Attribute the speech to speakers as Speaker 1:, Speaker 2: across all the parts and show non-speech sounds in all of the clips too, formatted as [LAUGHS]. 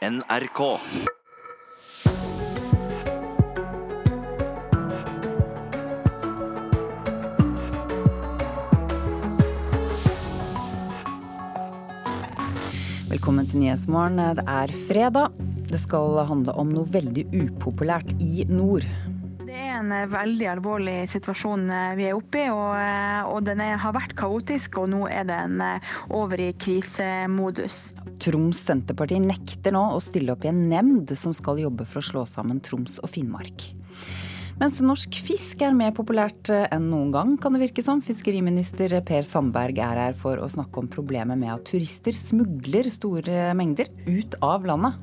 Speaker 1: NRK.
Speaker 2: Velkommen til Nyhetsmorgen. Det er fredag. Det skal handle om noe veldig upopulært i nord.
Speaker 3: Det er en eh, veldig alvorlig situasjon eh, vi er oppe i, og, eh, og den er, har vært kaotisk. Og nå er den over i krisemodus.
Speaker 2: Troms Senterparti nekter nå å stille opp i en nemnd som skal jobbe for å slå sammen Troms og Finnmark. Mens norsk fisk er mer populært enn noen gang, kan det virke som. Fiskeriminister Per Sandberg er her for å snakke om problemet med at turister smugler store mengder ut av landet.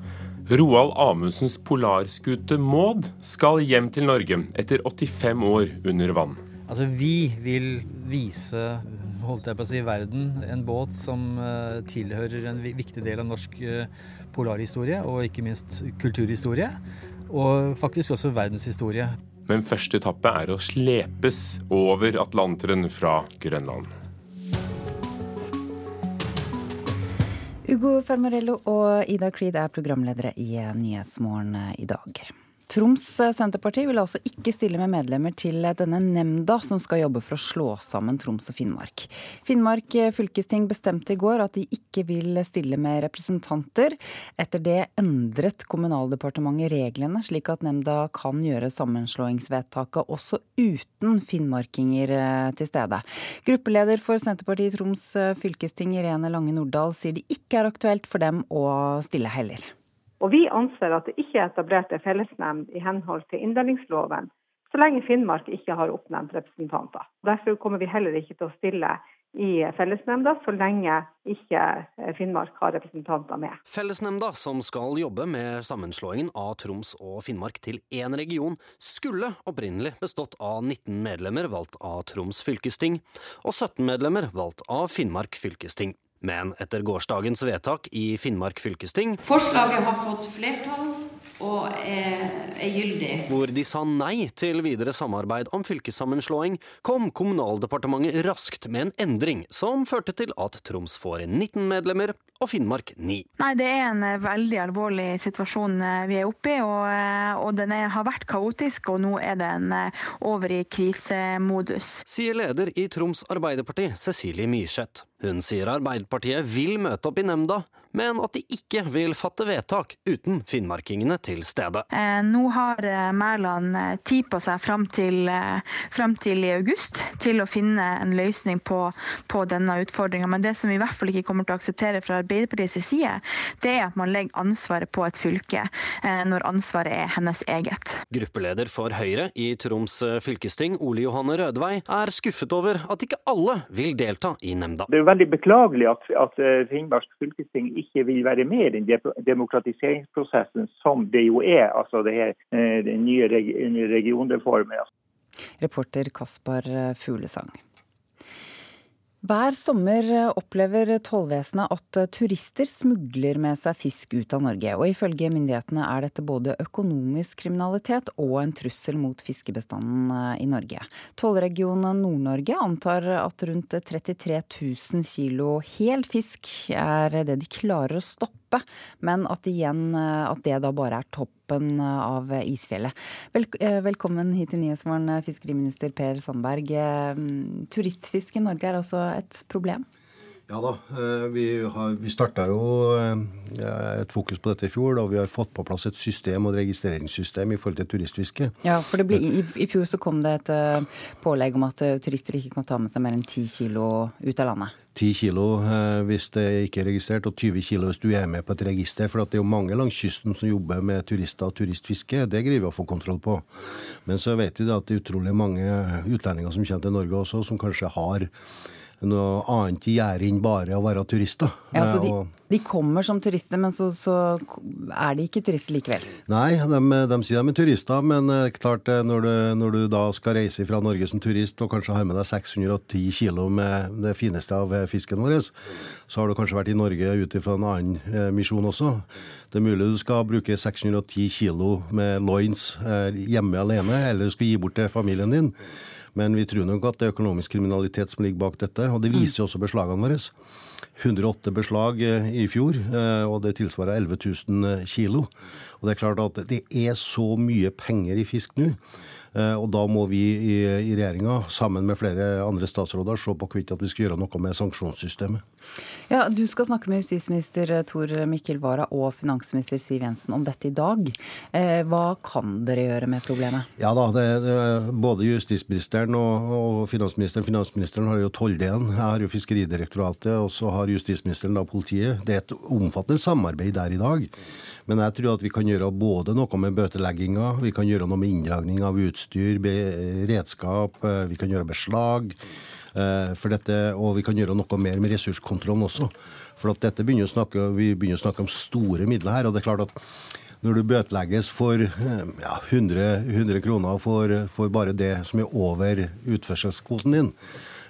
Speaker 4: Roald Amundsens polarskute Maud skal hjem til Norge etter 85 år under vann.
Speaker 5: Altså, vi vil vise holdt jeg på å si, verden en båt som uh, tilhører en viktig del av norsk uh, polarhistorie, og ikke minst kulturhistorie. Og faktisk også verdenshistorie.
Speaker 4: Men første etappe er å slepes over Atlanteren fra Grønland.
Speaker 2: Ugo Fermarello og Ida Creed er programledere i Nyhetsmorgen i dag. Troms Senterparti vil altså ikke stille med medlemmer til denne nemnda som skal jobbe for å slå sammen Troms og Finnmark. Finnmark fylkesting bestemte i går at de ikke vil stille med representanter. Etter det endret Kommunaldepartementet reglene, slik at nemnda kan gjøre sammenslåingsvedtaket også uten finnmarkinger eh, til stede. Gruppeleder for Senterpartiet i Troms fylkesting, Irene Lange Nordahl, sier det ikke er aktuelt for dem å stille heller.
Speaker 6: Og Vi anser at det ikke er etablert en fellesnemnd i henhold til inndelingsloven, så lenge Finnmark ikke har oppnevnt representanter. Derfor kommer vi heller ikke til å stille i fellesnemnda så lenge ikke Finnmark har representanter med.
Speaker 7: Fellesnemnda, som skal jobbe med sammenslåingen av Troms og Finnmark til én region, skulle opprinnelig bestått av 19 medlemmer valgt av Troms fylkesting og 17 medlemmer valgt av Finnmark fylkesting. Men etter gårsdagens vedtak i Finnmark fylkesting
Speaker 8: Forslaget har fått flertall og er, er, gyldig.
Speaker 7: Hvor de sa nei til videre samarbeid om fylkessammenslåing, kom Kommunaldepartementet raskt med en endring som førte til at Troms får 19 medlemmer og Finnmark 9.
Speaker 3: Nei, Det er en eh, veldig alvorlig situasjon eh, vi er oppe i, og, eh, og den er, har vært kaotisk. Og nå er den over i krisemodus.
Speaker 7: Sier leder i Troms Arbeiderparti, Cecilie Myrseth. Hun sier Arbeiderpartiet vil møte opp i nemnda, men at de ikke vil fatte vedtak uten finnmarkingene til stede.
Speaker 3: Eh, nå har eh, Mæland eh, tid på seg fram til, fram til, i august til å finne en løsning på, på denne utfordringa. Men det som vi i hvert fall ikke kommer til å akseptere fra Arbeiderpartiets side, det er at man legger ansvaret på et fylke når ansvaret er hennes eget.
Speaker 7: Gruppeleder for Høyre i Troms fylkesting, Ole Johanne Rødvei, er skuffet over at ikke alle vil delta i nemnda.
Speaker 9: Det er veldig beklagelig at, at Finnmark fylkesting ikke ikke vil være med i den demokratiseringsprosessen som det jo er, altså det her, eh, den nye regionreformen.
Speaker 2: Reporter Kaspar Fuglesang. Hver sommer opplever tollvesenet at turister smugler med seg fisk ut av Norge. Og ifølge myndighetene er dette både økonomisk kriminalitet og en trussel mot fiskebestanden i Norge. Tollregionen Nord-Norge antar at rundt 33 000 kilo hel fisk er det de klarer å stoppe, men at, igjen, at det da bare er topp toppen av isfjellet. Vel, eh, velkommen hit til Nyhetsmorgen, fiskeriminister Per Sandberg. Turistfiske turistfisk i Norge er også et problem?
Speaker 10: Ja da. Eh, vi, har, vi starta jo et fokus på dette i fjor, da vi har fått på plass et system og et registreringssystem i forhold til turistfiske.
Speaker 2: Ja, for ble, i, i, fjor så kom det et pålegg om at turister ikke kan ta med seg mer enn 10 kilo ut av landet.
Speaker 10: 10 kilo eh, hvis det ikke er registrert, og 20 kilo hvis du er med på et register. For det er jo mange langs kysten som jobber med turister og turistfiske. Det greier vi å få kontroll på. Men så vet vi at det er utrolig mange utlendinger som kommer til Norge også, som kanskje har noe annet i gjerdet enn bare å være turister.
Speaker 2: Ja, så de, de kommer som turister, men så, så, er de ikke turister likevel?
Speaker 10: Nei, de, de sier de er turister, men eh, klart eh, når du, når du, da skal reise fra Norge som turist og kanskje har med deg 610 kilo med det fineste av eh, fisken vår, så har du kanskje vært i Norge ut ifra en annen misjon også. Det er mulig du skal bruke 610 kilo med loins hjemme alene, eller du skal gi bort til familien din. Men vi tror nok at det er økonomisk kriminalitet som ligger bak dette, og det viser jo også beslagene våre. 108 beslag eh, i fjor, eh, og det tilsvarer 11 000 kilo. Og det er klart at det er så mye penger i fisk nå Eh, og da må vi i, i regjeringa, sammen med flere andre statsråder, se på hvorvidt vi skal gjøre noe med sanksjonssystemet.
Speaker 2: Ja, Du skal snakke med justisminister Tor Mikkel Wara og finansminister Siv Jensen om dette i dag. Eh, hva kan dere gjøre med problemet?
Speaker 10: Ja da, det, det, Både justisministeren og, og, finansministeren Finansministeren har jo tolldelen, jeg har jo Fiskeridirektoratet, og så har justisministeren da politiet. Det er et omfattende samarbeid der i dag. Men jeg tror at vi kan gjøre både noe med bøtelegginga, vi kan gjøre noe med inndragning av utstyr, redskap, eh, vi kan gjøre beslag. Eh, for dette, og vi kan gjøre noe mer med ressurskontrollen også. For at dette begynner å snakke, Vi begynner å snakke om store midler her. og det er klart at når du bøtelegges for eh, ja, 100, 100, kroner for, for, bare det som er over utførselskvoten din,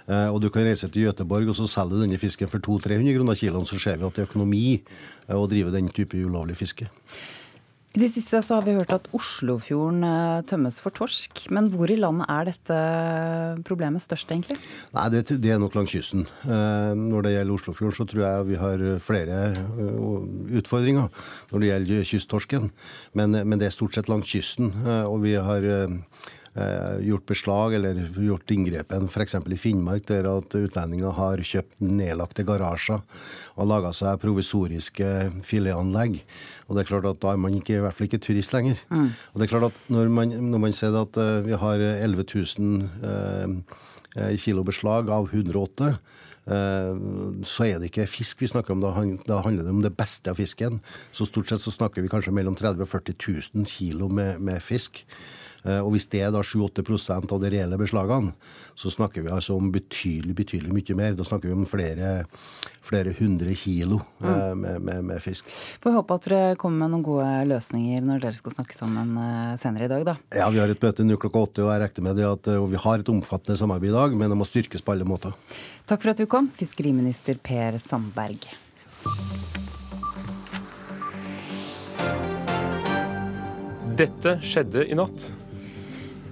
Speaker 10: Eh, og du kan reise til Gøteborg og så selge denne fisken for 200-300 kroner kiloen, så ser vi at det er økonomi å drive den type ulovlig fiske.
Speaker 2: I det siste så har vi hørt at Oslofjorden eh, tømmes for torsk. Men hvor i landet er dette problemet størst, egentlig?
Speaker 10: Nei, det, det er nok langs kysten. Når det gjelder Oslofjorden, så tror jeg vi har flere utfordringer når det gjelder kysttorsken. Men, men det er stort sett langs kysten. Og vi har Eh, gjort beslag eller gjort inngrepen f.eks. i Finnmark, der at utlendinger har kjøpt nedlagte garasjer og laga seg provisoriske filetanlegg. Og det er klart at Da er man ikke, i hvert fall ikke turist lenger. Mm. Og det er klart at Når man, når man ser at uh, vi har 11 000 eh, kilo beslag av 108 så er det ikke fisk vi snakker om. Da, handler det om det beste av fisken. Så stort sett så snakker vi kanskje mellom 30 000 og 40 000 kilo med, med fisk. Eh, og hvis det er da 7-8 av de reelle beslagene, så snakker vi altså om betydelig betydelig mye mer. Da snakker vi om flere, flere hundre kilo mm. Eh, med, med, med, fisk.
Speaker 2: Får håpe at dere kommer med noen gode løsninger når dere skal snakke sammen eh, senere i dag, da.
Speaker 10: Ja, vi har et møte nå klokka åtte, og jeg regner med det at vi har et omfattende samarbeid i dag, men det må styrkes på alle måter.
Speaker 2: Takk for at du kom, fiskeriminister Per Sandberg.
Speaker 4: Dette skjedde i natt.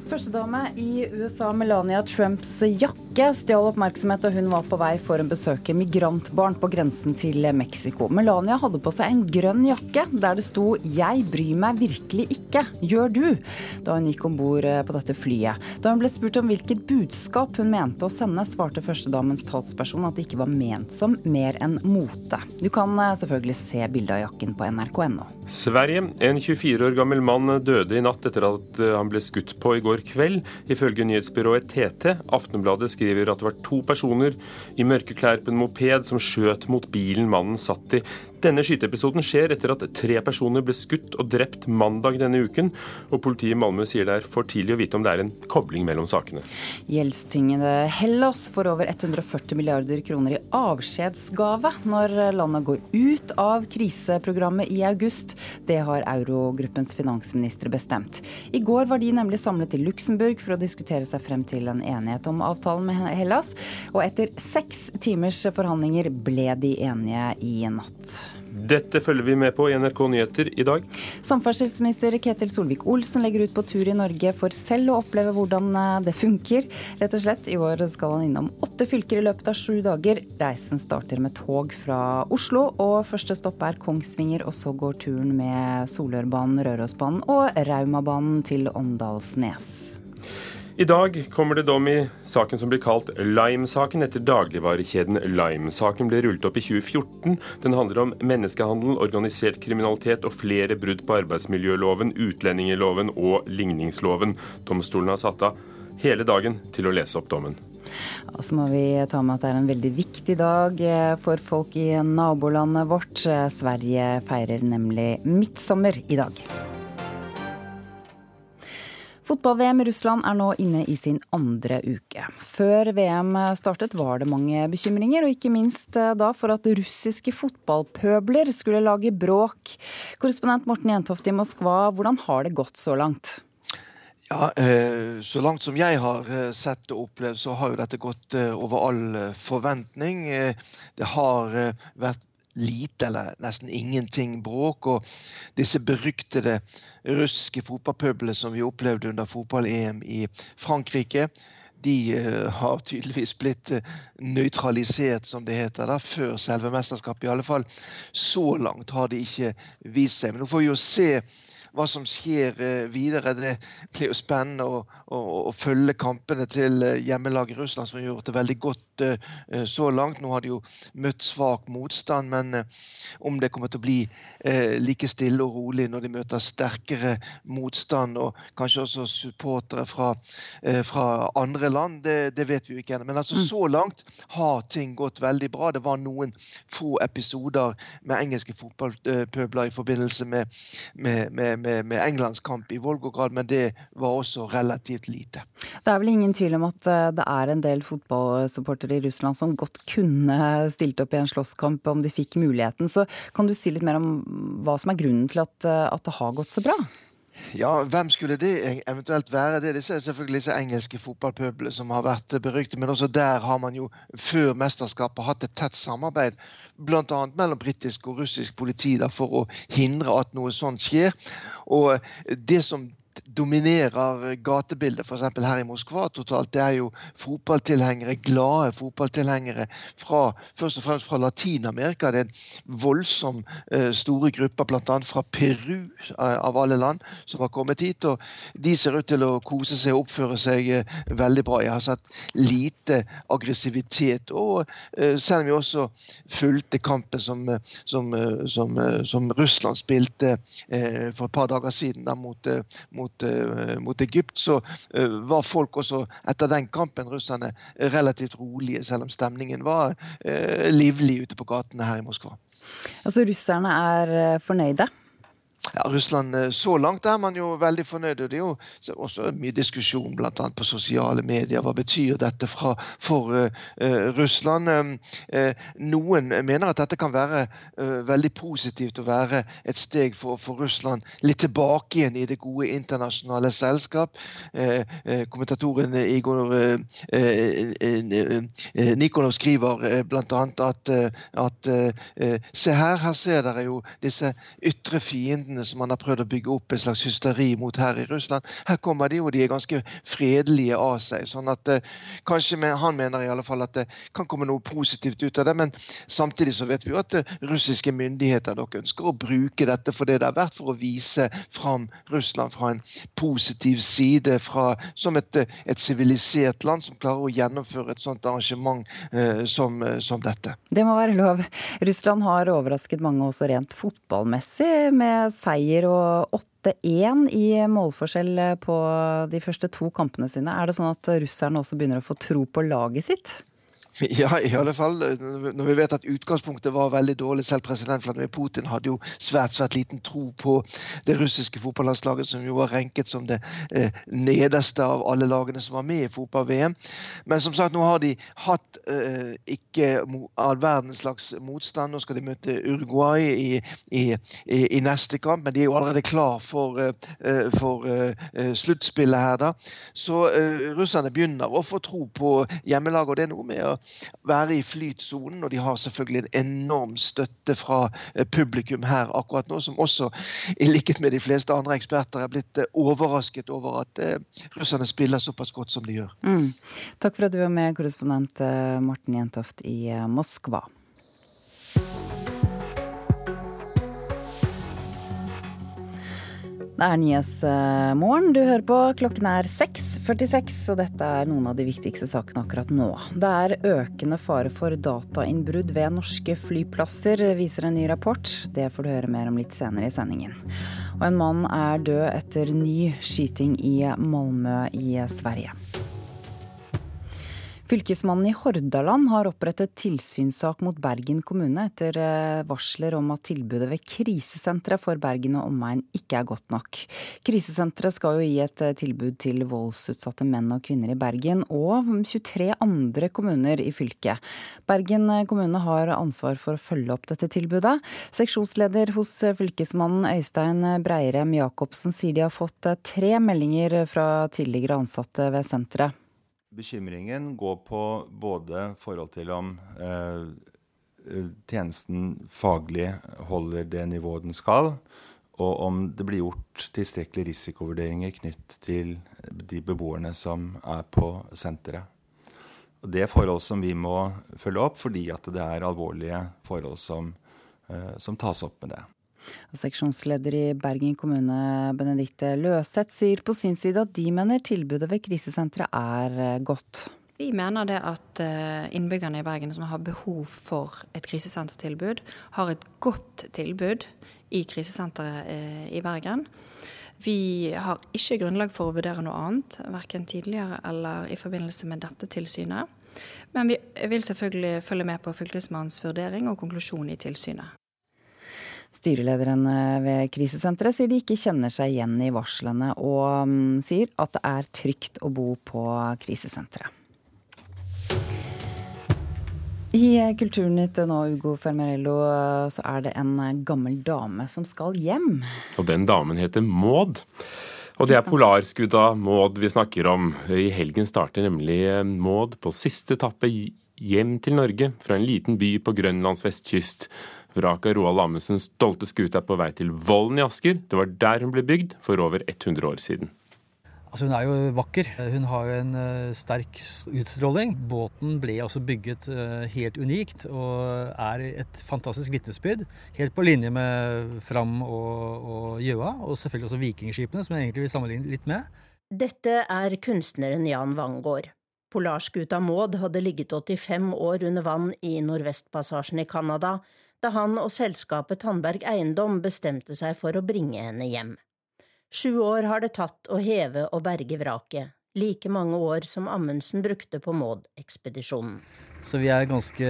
Speaker 2: Førstedame i USA, Melania Trumps jakke, stjal oppmerksomhet da hun var på vei for å besøke migrantbarn på grensen til Mexico. Melania hadde på seg en grønn jakke der det sto 'Jeg bryr meg virkelig ikke, gjør du?' da hun gikk om bord eh, på dette flyet. Da hun ble spurt om hvilket budskap hun mente å sende, svarte førstedamens talsperson at det ikke var ment som mer enn mote. Du kan eh, selvfølgelig se bildet av jakken på nrk.no.
Speaker 4: Sverige. En 24 år gammel mann døde i natt etter at eh, han ble skutt på i går går kveld, ifølge nyhetsbyrået TT. Aftenbladet skriver at det var to personer i mørke klær på en moped som skjøt mot bilen mannen satt i. Denne skyteepisoden skjer etter at tre personer ble skutt og drept mandag denne uken, og politiet i Malmö sier det er for tidlig å vite om det er en kobling mellom sakene.
Speaker 2: Gjeldstyngede Hellas får over 140 milliarder kroner i avskjedsgave når landet går ut av kriseprogrammet i august. Det har eurogruppens finansministre bestemt. I går var de nemlig samlet i Luxembourg for å diskutere seg frem til en enighet om avtalen med Hellas, og etter seks timers forhandlinger ble de enige i natt.
Speaker 4: Dette følger vi med på i NRK Nyheter i dag.
Speaker 2: Samferdselsminister Ketil Solvik-Olsen legger ut på tur i Norge for selv å oppleve hvordan eh, det funker. Rett og slett, I år skal han innom åtte fylker i løpet av sju dager. Reisen starter med tog fra Oslo, og første stopp er Kongsvinger. Og så går turen med Solørbanen, Rørosbanen og Raumabanen til Åndalsnes.
Speaker 4: I dag kommer det dom i saken som blir kalt Lime-saken, etter dagligvarekjeden Lime. Saken ble rullet opp i 2014. Den handler om menneskehandel, organisert kriminalitet og flere brudd på arbeidsmiljøloven, utlendingsloven og ligningsloven. Domstolen har satt av hele dagen til å lese opp dommen.
Speaker 2: Og så må vi ta med at det er en veldig viktig dag eh, for folk i nabolandet vårt. Sverige feirer nemlig midtsommer i dag. Fotball-VM i Russland er nå inne i sin andre uke. Før VM startet var det mange bekymringer, og ikke minst eh, da for at russiske fotballpøbler skulle lage bråk. Korrespondent Morten Jentoft i Moskva, hvordan har det gått så langt?
Speaker 1: Ja, eh, Så langt som jeg har eh, sett og opplevd, så har jo dette gått over all forventning. Det har vært lite eller nesten ingenting bråk. Og disse beryktede russiske fotballpøblene som vi opplevde under fotball-EM i Frankrike, de har tydeligvis blitt nøytralisert, som det heter, da, før selve mesterskapet. I alle fall så langt har de ikke vist seg. Men nå får vi jo se hva som skjer eh, videre. Det blir jo spennende å, å, å følge kampene til eh, hjemmelaget Russland, som har gjort det veldig godt uh, så langt. Nå har de jo møtt svak motstand, men om det kommer til å bli like stille og rolig når de møter sterkere motstand, og kanskje også supportere fra, fra andre land, det, det, vet vi jo ikke ennå. Men altså, mm. så langt har ting gått veldig bra. Det var noen få episoder med engelske fotballpøbler i forbindelse med, med, med med, med Englands kamp i Volgograd, men det var også relativt lite.
Speaker 2: Det er vel ingen tvil om at eh, det er en del fotballsupportere i Russland som godt kunne stilt opp i en slåsskamp om de fikk muligheten. Så kan du si litt mer om hva som er grunnen til at, eh, at det har gått så bra?
Speaker 1: Ja, hvem skulle det eventuelt være? Det er selvfølgelig disse engelske fotballpøblene som har vært beryktet. Men også der har man jo før mesterskapet hatt et tett samarbeid bl.a. mellom britisk og russisk politi da, for å hindre at noe sånt skjer. Og det som dominerer gatebildet, f.eks. her i Moskva totalt, det er jo fotballtilhengere, glade fotballtilhengere fra, først og fremst fra Latin-Amerika. Det er en voldsom uh, store grupper, bl.a. fra Peru, uh, av alle land, som har kommet hit. og De ser ut til å kose seg og oppføre seg veldig bra. Jeg har sett lite aggressivitet. Og selv om vi også fulgte kampen som, som, som, som Russland spilte for et par dager siden mot, mot mot, uh, Egypt, så uh, var folk også etter den kampen, russerne, relativt rolige, selv om stemningen var uh, livlig ute på gatene her i Moskva.
Speaker 2: Altså Russerne er fornøyde?
Speaker 1: Ja, Russland eh, Så langt er man jo veldig fornøyd. og Det er jo også mye diskusjon bl.a. på sosiale medier. Hva betyr dette fra, for uh, Russland? Uh, noen mener at dette kan være uh, veldig positivt å være et steg for, for Russland litt tilbake igjen i det gode internasjonale selskap. kommentatoren Igor Nikolov skriver bl.a. at, at se her, her ser dere jo disse ytre fiendene fiendene som man har prøvd å bygge opp en slags hysteri mot her i Russland. Her kommer de, og de er ganske fredelige av seg. sånn at eh, kanskje med, Han mener i alle fall at det kan komme noe positivt ut av det. Men samtidig så vet vi jo at eh, russiske myndigheter dere ønsker å bruke dette for det det er verdt, for å vise fram Russland fra en positiv side, fra, som et sivilisert land som klarer å gjennomføre et sånt arrangement eh, som, eh, som dette.
Speaker 2: Det må være lov. Russland har overrasket mange også rent fotballmessig med seier og 8-1 i målforskjell på de første to kampene sine. Er det sånn at russerne også begynner å få tro på laget sitt? [LAUGHS]
Speaker 1: Ja, i alle fall når vi vet at utgangspunktet var veldig dårlig. Selv president Vladimir Putin hadde jo svært svært liten tro på det russiske fotballandslaget, som jo var renket som det eh, nederste av alle lagene som var med i fotball-VM. Men som sagt, nå har de hatt eh, ikke all verdens slags motstand. Nå skal de møte Uruguay i, i, i, i neste kamp, men de er jo allerede klar for, eh, for eh, sluttspillet her, da. Så eh, russerne begynner å få tro på hjemmelaget, og det er noe med å være i flytsonen. Og de har selvfølgelig en enorm støtte fra eh, publikum her akkurat nå, som også, i likhet med de fleste andre eksperter, er blitt eh, overrasket over at eh, russerne spiller såpass godt som de gjør. Mm.
Speaker 2: Takk for at du var med, korrespondent Morten Jentoft i Moskva. Det er Nyhetsmorgen du hører på. Klokken er 6.46, og dette er noen av de viktigste sakene akkurat nå. Det er økende fare for datainnbrudd ved norske flyplasser, viser en ny rapport. Det får du høre mer om litt senere i sendingen. Og en mann er død etter ny skyting i Malmö i Sverige. Fylkesmannen i Hordaland har opprettet tilsynssak mot Bergen kommune etter eh, varsler om at tilbudet ved krisesenteret for Bergen og omegn ikke er godt nok. Krisesenteret skal jo gi et eh, tilbud til voldsutsatte menn og kvinner i Bergen og 23 andre kommuner i fylket. Bergen eh, kommune har ansvar for å følge opp dette tilbudet. Seksjonsleder hos fylkesmannen Øystein Breirem Jacobsen sier de har fått tre meldinger fra tidligere ansatte ved senteret.
Speaker 11: Bekymringen går på både forhold til om eh, tjenesten faglig holder det nivået den skal, og om det blir gjort tilstrekkelige risikovurderinger knytt til de beboerne som er på senteret. Og Det er forhold som vi må følge opp, fordi det er alvorlige forhold som, eh, som tas opp med det.
Speaker 2: Og seksjonsleder i Bergen kommune, Benedikte Løseth, sier på sin side at de mener tilbudet ved krisesenteret er eh, godt.
Speaker 12: Vi mener det at eh, innbyggerne i Bergen som har behov for et krisesentertilbud, har et godt tilbud i krisesenteret i Bergen. Vi har ikke grunnlag for å vurdere noe annet, verken tidligere eller i forbindelse med dette tilsynet. Men vi vil selvfølgelig følge med på Fylkesmannens vurdering og konklusjon i tilsynet.
Speaker 2: Styrelederen eh, ved krisesenteret sier de ikke kjenner seg igjen i varslene, og mm, sier at det er trygt å bo på krisesenteret. I Kulturnytt nå, Ugo Fermarello, så er det en gammel dame som skal hjem.
Speaker 4: Og den damen heter Maud. Og det er polarskudda Maud vi snakker om. I helgen starter nemlig Maud på siste etappe hjem til Norge fra en liten by på Grønlands vestkyst. Vraket av Roald Amundsens stolte skute er på vei til Vollen i Asker. Det var der hun ble bygd for over 100 år siden.
Speaker 5: Altså Hun er jo vakker. Hun har jo en uh, sterk utstråling. Båten ble også bygget uh, helt unikt og er et fantastisk vitnesbyrd. Helt på linje med Fram og, og Gjøa, og selvfølgelig også vikingskipene, som jeg egentlig vil sammenligne litt med.
Speaker 13: Dette er kunstneren Jan Wangård. Polarskuta Maud hadde ligget 85 år under vann i Nordvestpassasjen i Canada da han og selskapet Tandberg Eiendom bestemte seg for å bringe henne hjem. Sju år har det tatt å heve og berge vraket, like mange år som Amundsen brukte på Maud-ekspedisjonen.
Speaker 5: Så vi er ganske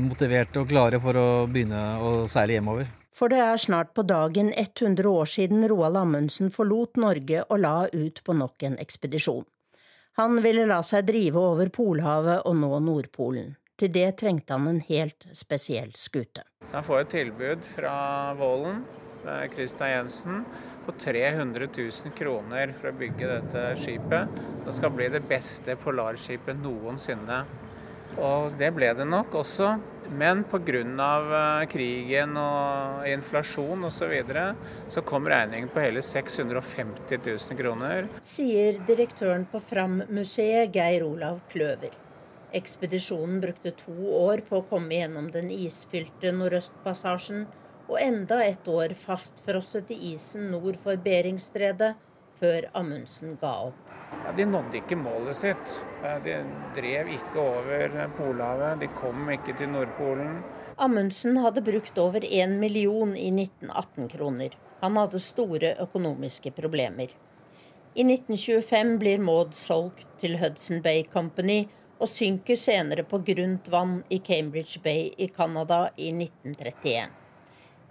Speaker 5: motiverte og klare for å begynne å seile hjemover.
Speaker 13: For det er snart på dagen 100 år siden Roald Amundsen forlot Norge og la ut på nok en ekspedisjon. Han ville la seg drive over Polhavet og nå Nordpolen. Til det trengte han en helt spesiell skute.
Speaker 14: Så han får et tilbud fra Vålen, Krista Jensen, på 300 000 kroner for å bygge dette skipet. Det skal bli det beste polarskipet noensinne. Og det ble det nok også. Men pga. Eh, krigen og inflasjon osv. Så, videre, så kom regningen på hele 650 000 kroner.
Speaker 13: Sier direktøren på Fram-museet, Geir Olav Kløver. Ekspedisjonen brukte to år på å komme gjennom den isfylte Nordøstpassasjen og enda et år fastfrosset i isen nord for Beringstredet, før Amundsen ga opp.
Speaker 14: Ja, de nådde ikke målet sitt. De drev ikke over Polhavet. De kom ikke til Nordpolen.
Speaker 13: Amundsen hadde brukt over én million i 1918-kroner. Han hadde store økonomiske problemer. I 1925 blir Maud solgt til Hudson Bay Company og synker senere på grunt vann i Cambridge Bay i Canada i 1931.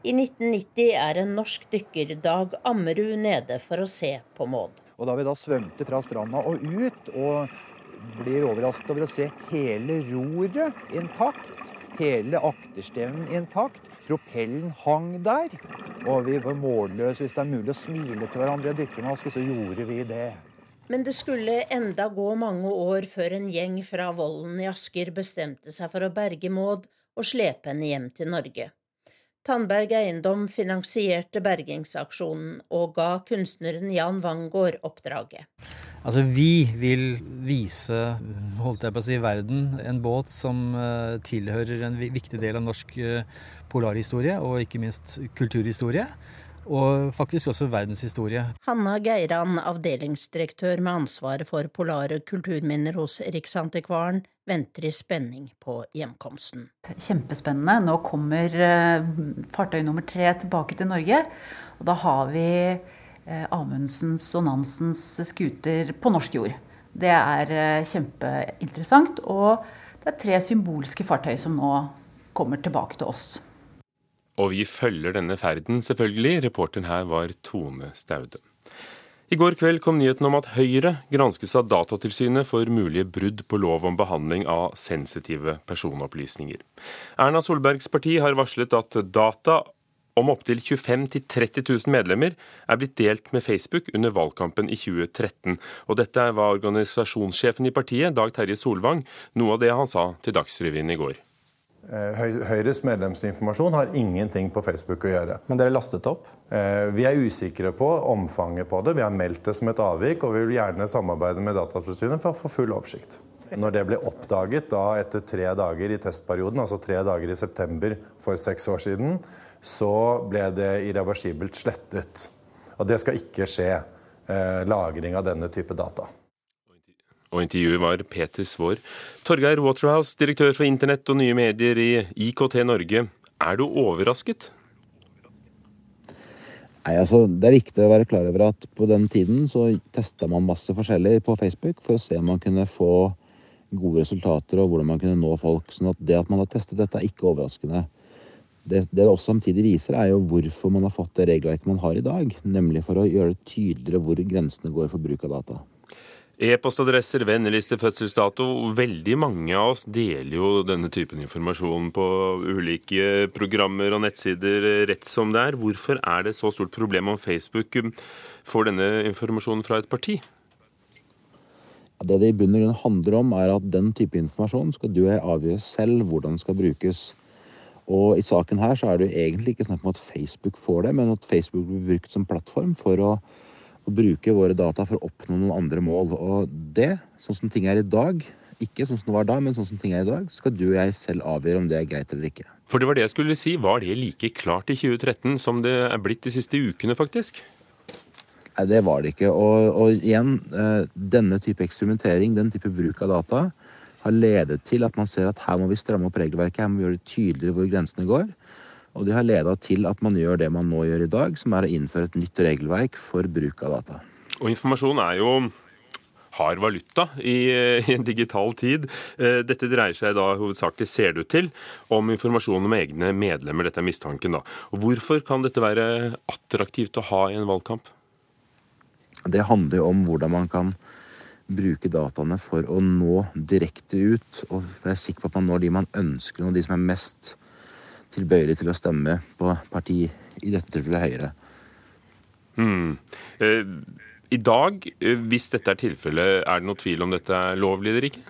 Speaker 13: I 1990 er en norsk dykker, Dag Ammerud, nede for å se på Maud.
Speaker 15: Og Da vi da svømte fra stranda og ut, og blir overrasket over å se hele roret intakt, hele akterstevnen intakt, propellen hang der, og vi var målløse. Hvis det er mulig å smile til hverandre i dykkermaske, så gjorde vi det.
Speaker 13: Men det skulle enda gå mange år før en gjeng fra Vollen i Asker bestemte seg for å berge Maud og slepe henne hjem til Norge. Tandberg Eiendom finansierte bergingsaksjonen og ga kunstneren Jan Wangård oppdraget.
Speaker 5: Altså, vi vil vise holdt jeg på å si, verden en båt som uh, tilhører en viktig del av norsk uh, polarhistorie, og ikke minst kulturhistorie og faktisk også verdenshistorie.
Speaker 13: Hanna Geiran, avdelingsdirektør med ansvaret for polare kulturminner hos Riksantikvaren, venter i spenning på hjemkomsten.
Speaker 2: Kjempespennende. Nå kommer eh, fartøy nummer tre tilbake til Norge. Og da har vi eh, Amundsens og Nansens skuter på norsk jord. Det er eh, kjempeinteressant. Og det er tre symbolske fartøy som nå kommer tilbake til oss.
Speaker 4: Og vi følger denne ferden, selvfølgelig. Reporteren her var Tone Staude. I går kveld kom nyheten om at Høyre granskes av Datatilsynet for mulige brudd på lov om behandling av sensitive personopplysninger. Erna Solbergs parti har varslet at data om opptil 25 000-30 000 medlemmer er blitt delt med Facebook under valgkampen i 2013. Og dette var organisasjonssjefen i partiet, Dag Terje Solvang, noe av det han sa til Dagsrevyen i går.
Speaker 16: Eh, Høyres medlemsinformasjon har ingenting på Facebook å gjøre.
Speaker 17: Men dere lastet opp?
Speaker 16: Eh, vi er usikre på omfanget på det. Vi har meldt det som et avvik, og vi vil gjerne samarbeide med Datatilsynet for å få full oversikt. Når det ble oppdaget da etter tre dager i testperioden, altså tre dager i september for seks år siden, så ble det irreversibelt slettet. Og det skal ikke skje eh, lagring av denne type data.
Speaker 4: Og intervjuet var Peter Svaar. Torgeir Waterhouse, direktør for internett og nye medier i IKT Norge. Er du overrasket?
Speaker 18: Nei, altså, Det er viktig å være klar over at på den tiden så testa man masse forskjellig på Facebook for å se om man kunne få gode resultater og hvordan man kunne nå folk. sånn at det at man har testet dette, er ikke overraskende. Det, det det også samtidig viser, er jo hvorfor man har fått det regelverket man har i dag. Nemlig for å gjøre det tydeligere hvor grensene går for bruk av data.
Speaker 4: E-postadresser, venneliste, fødselsdato. Veldig mange av oss deler jo denne typen informasjon på ulike programmer og nettsider rett som det er. Hvorfor er det så stort problem om Facebook får denne informasjonen fra et parti?
Speaker 18: Det det i bunn og grunn handler om, er at den type informasjon skal du avgjøre selv hvordan den skal brukes. Og i saken her så er det jo egentlig ikke snakk om at Facebook får det, men at Facebook blir brukt som plattform for å å bruke våre data for å oppnå noen andre mål. Og det, sånn som ting er i dag, ikke sånn som det var da, men sånn som ting er i dag, skal du og jeg selv avgjøre om det er greit eller ikke.
Speaker 4: For det var det jeg skulle si. Var det like klart i 2013 som det er blitt de siste ukene, faktisk?
Speaker 18: Nei, det var det ikke. Og, og igjen, eh, denne type eksperimentering, den type bruk av data, har ledet til at man ser at her må vi stramme opp regelverket, her må vi gjøre det tydeligere hvor grensene går. Og de har leda til at man gjør det man nå gjør i dag, som er å innføre et nytt regelverk for bruk av data.
Speaker 4: Og informasjon er jo hard valuta i, i, en digital tid. Eh, dette dreier seg da hovedsakelig, ser det ut til, om informasjon om egne medlemmer. Dette er mistanken, da. Og hvorfor kan dette være attraktivt å ha i en valgkamp?
Speaker 18: Det handler jo om hvordan man kan bruke dataene for å nå direkte ut, og være sikker på at man når de man ønsker, og de som er mest tilbøyelig til å stemme på parti, i dette tilfellet Høyre.
Speaker 4: Hmm. Eh, I dag, eh, hvis dette er tilfellet, er det noe tvil om dette er lovlig eller ikke?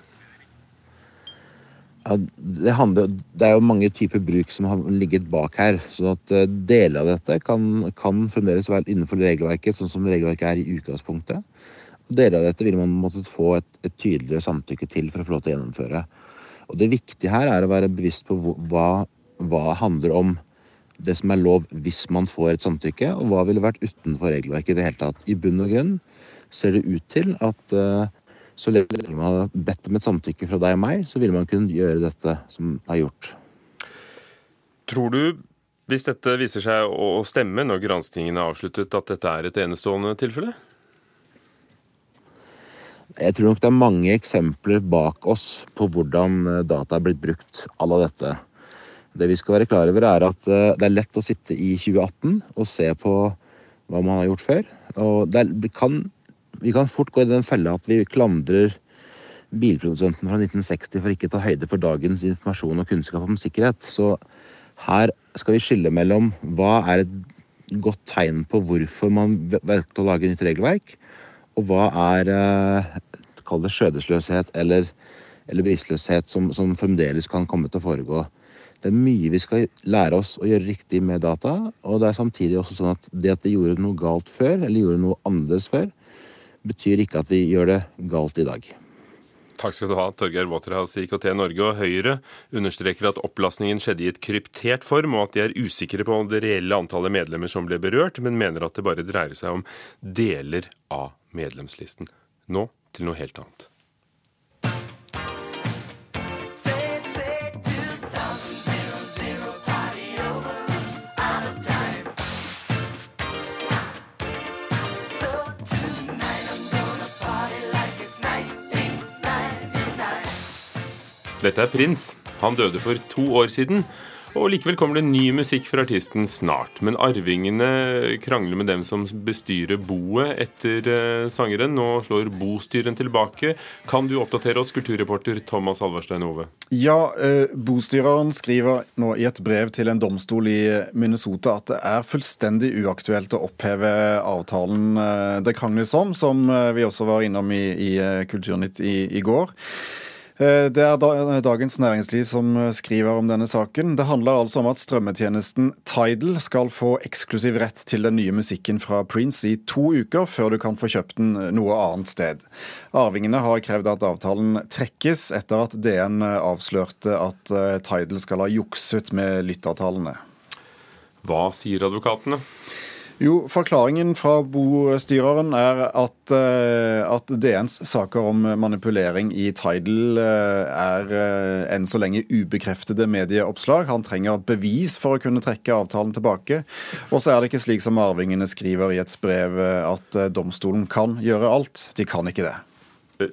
Speaker 18: Ja, det, handler, det, er jo mange typer bruk som har ligget bak her. så at eh, Deler av dette kan, kan fremdeles være innenfor regelverket, sånn som regelverket er i utgangspunktet. Deler av dette vil man måtte få et, et, tydeligere samtykke til for å få lov til å gjennomføre. Og Det viktige her er å være bevisst på hva hva handler om det som er lov hvis man får et samtykke, og hva ville vært utenfor regelverket i det hele tatt. I bunn og grunn ser det ut til at uh, så lenge man har bedt om et samtykke fra deg og meg, så ville man kunne gjøre dette som er gjort.
Speaker 4: Tror du, hvis dette viser seg å stemme når granskingen er avsluttet, at dette er et enestående tilfelle?
Speaker 18: Jeg tror nok det er mange eksempler bak oss på hvordan eh, data er blitt brukt à la dette. Det vi skal være klar over, er at eh, det er lett å sitte i 2018 og se på hva man har gjort før. Og er, vi, kan, vi, kan, fort gå i den fella at vi klandrer bilprodusenten fra 1960 for ikke å ta høyde for dagens informasjon og kunnskap om sikkerhet. Så her skal vi skille mellom hva er et godt tegn på hvorfor man valgte å lage nytt regelverk, og hva er eh, kall det skjødesløshet eller, eller bevisstløshet som, som fremdeles kan komme til å foregå. Det er mye vi skal lære oss å gjøre riktig med data. Og det er samtidig også sånn at det at vi gjorde noe galt før, eller gjorde noe annerledes før, betyr ikke at vi gjør det galt i dag.
Speaker 4: Takk skal du ha, Torgeir Waterhouse i IKT Norge. Og Høyre understreker at opplastningen skjedde i et kryptert form, og at de er usikre på det reelle antallet medlemmer som ble berørt, men mener at det bare dreier seg om deler av medlemslisten. Nå til noe helt annet. Dette er Prins. Han døde for to år siden. Og likevel kommer det ny musikk fra artisten snart. Men arvingene krangler med dem som bestyrer boet etter uh, sangeren. Nå slår bostyren tilbake. Kan du oppdatere oss, kulturreporter Thomas Alverstein Ove?
Speaker 19: Ja, uh, bostyreren skriver nå i et brev til en domstol i Minnesota at det er fullstendig uaktuelt å oppheve avtalen uh, det krangles om, som vi også var innom i, i Kulturnytt i, i går. Eh, det er Dagens Næringsliv som skriver om denne saken. Det handler altså om at strømmetjenesten Tidal skal få eksklusiv rett til den nye musikken fra Prince i to uker, før du kan få kjøpt den noe annet sted. Arvingene har krevd at avtalen trekkes, etter at DN avslørte at eh, Tidal skal ha jukset med lyttertallene.
Speaker 4: Hva sier advokatene?
Speaker 19: Jo, Forklaringen fra bostyreren er at, uh, at, DNs saker om manipulering i Tidal uh, er uh, enn så lenge ubekreftede medieoppslag. Han trenger bevis for å kunne trekke avtalen tilbake. Og så er det ikke slik som arvingene skriver i et brev, at domstolen kan gjøre alt. De kan ikke det.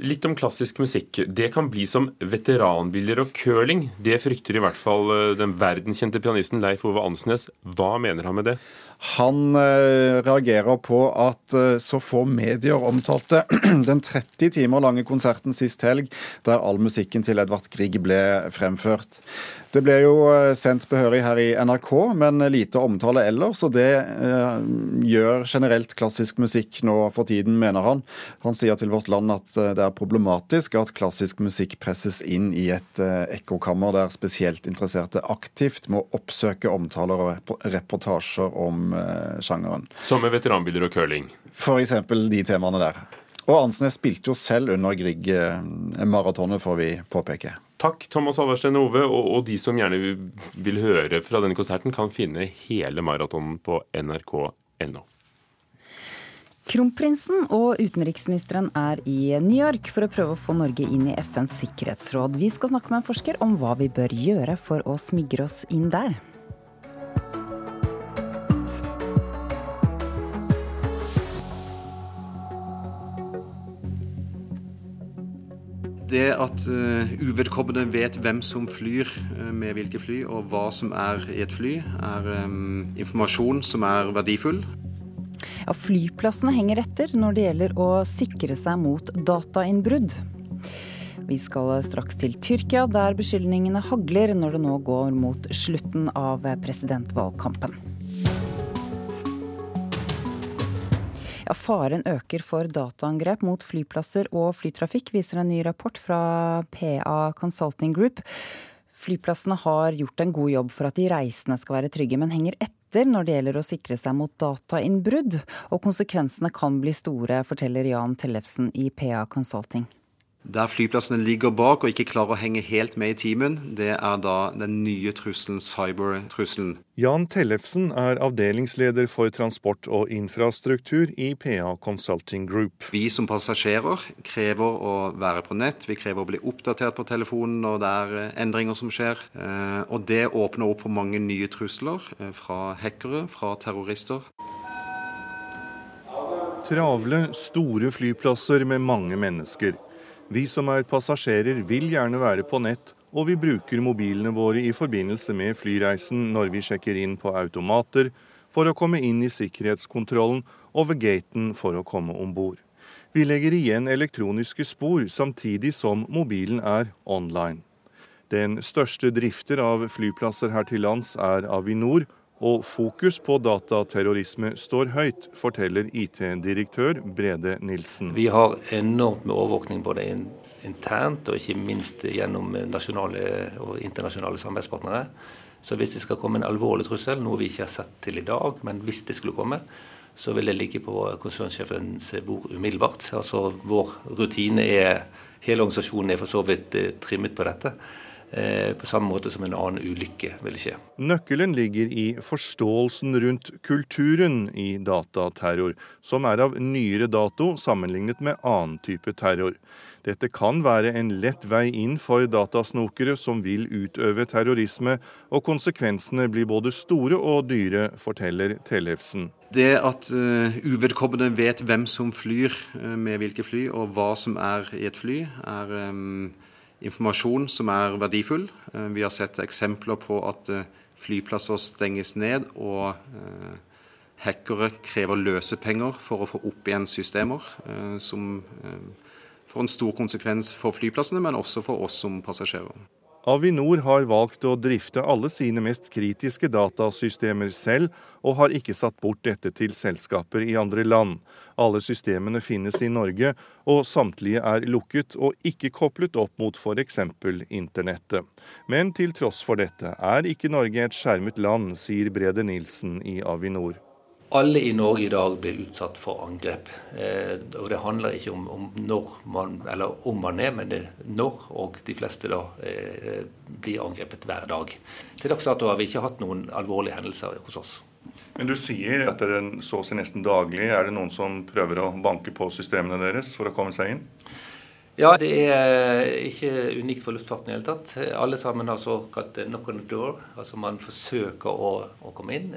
Speaker 4: Litt om klassisk musikk. Det kan bli som veteranbiler og curling. Det frykter i hvert fall den verdenskjente pianisten Leif Ove Ansnes. Hva mener han med det?
Speaker 19: Han eh, reagerer på at eh, så få medier omtalte [CLEARS THROAT] den 30 timer lange konserten sist helg, der all musikken til Edvard Grieg ble fremført. Det ble jo eh, sendt behørig her i NRK, men lite omtale ellers. Og det eh, gjør generelt klassisk musikk nå for tiden, mener han. Han sier til Vårt Land at det er problematisk at klassisk musikk presses inn i et eh, ekkokammer der spesielt interesserte aktivt må oppsøke omtaler og reportasjer om eh, sjangeren.
Speaker 4: Som med veteranbiler og curling?
Speaker 19: For eksempel de temaene der. Og Ansnes spilte jo selv under Grieg-maratonet, får vi påpeke.
Speaker 4: Takk, Thomas Alverstein Ove. Og, og, de som gjerne vil høre fra denne konserten, kan finne hele maratonen på nrk.no.
Speaker 2: Kronprinsen og utenriksministeren er i New York for å prøve å få Norge inn i FNs sikkerhetsråd. Vi skal snakke med en forsker om hva vi bør gjøre for å smigre oss inn der.
Speaker 17: Det at uh, uvedkommende vet hvem som flyr uh, med hvilke fly, og hva som er i et fly, er um, informasjon som er verdifull.
Speaker 2: Ja, flyplassene henger etter når det gjelder å sikre seg mot datainnbrudd. Vi skal straks til Tyrkia, der beskyldningene hagler når det nå går mot slutten av presidentvalgkampen. Ja, faren øker for dataangrep mot flyplasser og flytrafikk, viser en ny rapport fra PA Consulting Group. Flyplassene har gjort en god jobb for at de reisende skal være trygge, men henger etter når det gjelder å sikre seg mot datainnbrudd. Og konsekvensene kan bli store, forteller Jan Tellefsen i PA Consulting.
Speaker 17: Der flyplassene ligger bak og ikke klarer å henge helt med i timen, det er da den nye trusselen, cybertrusselen.
Speaker 20: Jan Tellefsen er avdelingsleder for transport og infrastruktur i PA Consulting Group.
Speaker 17: Vi som passasjerer krever å være på nett, vi krever å bli oppdatert på telefonen når det er eh, endringer som skjer. Eh, og det åpner opp for mange nye trusler eh, fra hackere, fra terrorister.
Speaker 20: Travle, store flyplasser med mange mennesker. Vi som er passasjerer vil gjerne være på nett, og vi bruker mobilene våre i forbindelse med flyreisen når vi sjekker inn på automater, for å komme inn i sikkerhetskontrollen og ved gaten for å komme om bord. Vi legger igjen elektroniske spor samtidig som mobilen er online. Den største drifter av flyplasser her til lands er Avinor, og fokus på dataterrorisme står høyt, forteller IT-direktør Brede Nilsen.
Speaker 21: Vi har enormt med overvåkning både internt og ikke minst gjennom nasjonale og internasjonale samarbeidspartnere. Så hvis det skal komme en alvorlig trussel, noe vi ikke har sett til i dag, men hvis det skulle komme, så vil det ligge på konsernsjefens bord umiddelbart. Altså Vår rutine er Hele organisasjonen er for så vidt eh, trimmet på dette. Eh, på samme måte som en annen ulykke vil skje.
Speaker 20: Nøkkelen ligger i forståelsen rundt kulturen i dataterror, som er av nyere dato sammenlignet med annen type terror. Dette kan være en lett vei inn for datasnokere som vil utøve terrorisme, og konsekvensene blir både store og dyre, forteller Tellefsen.
Speaker 17: Det at uh, uvedkommende vet hvem som flyr uh, med hvilke fly, og hva som er i et fly, er um, informasjon som er verdifull. Eh, vi har sett eksempler på at eh, flyplasser stenges ned, og eh, hackere krever løsepenger for å få opp igjen systemer, som får en stor konsekvens for flyplassene, men også for oss som passasjerer.
Speaker 20: Avinor har valgt å drifte alle sine mest kritiske datasystemer selv, og har ikke satt bort dette til selskaper i andre land. Alle systemene finnes i Norge, og samtlige er lukket og ikke koplet opp mot f.eks. internettet. Men til tross for dette er ikke Norge et skjermet land, sier Brede Nilsen i Avinor
Speaker 21: alle i Norge i dag blir utsatt for angrep. Eh, og Det handler ikke om, om, når man, eller om man er, men det er når. Og de fleste da eh, blir angrepet hver dag. Til dags dato har vi ikke hatt noen alvorlige hendelser hos oss.
Speaker 20: Men du sier at det så å si nesten daglig er det noen som prøver å banke på systemene deres for å komme seg inn?
Speaker 21: Ja, det er ikke unikt for luftfarten i hele tatt. Alle sammen har såkalt knock on the door. Altså man forsøker å, å komme inn.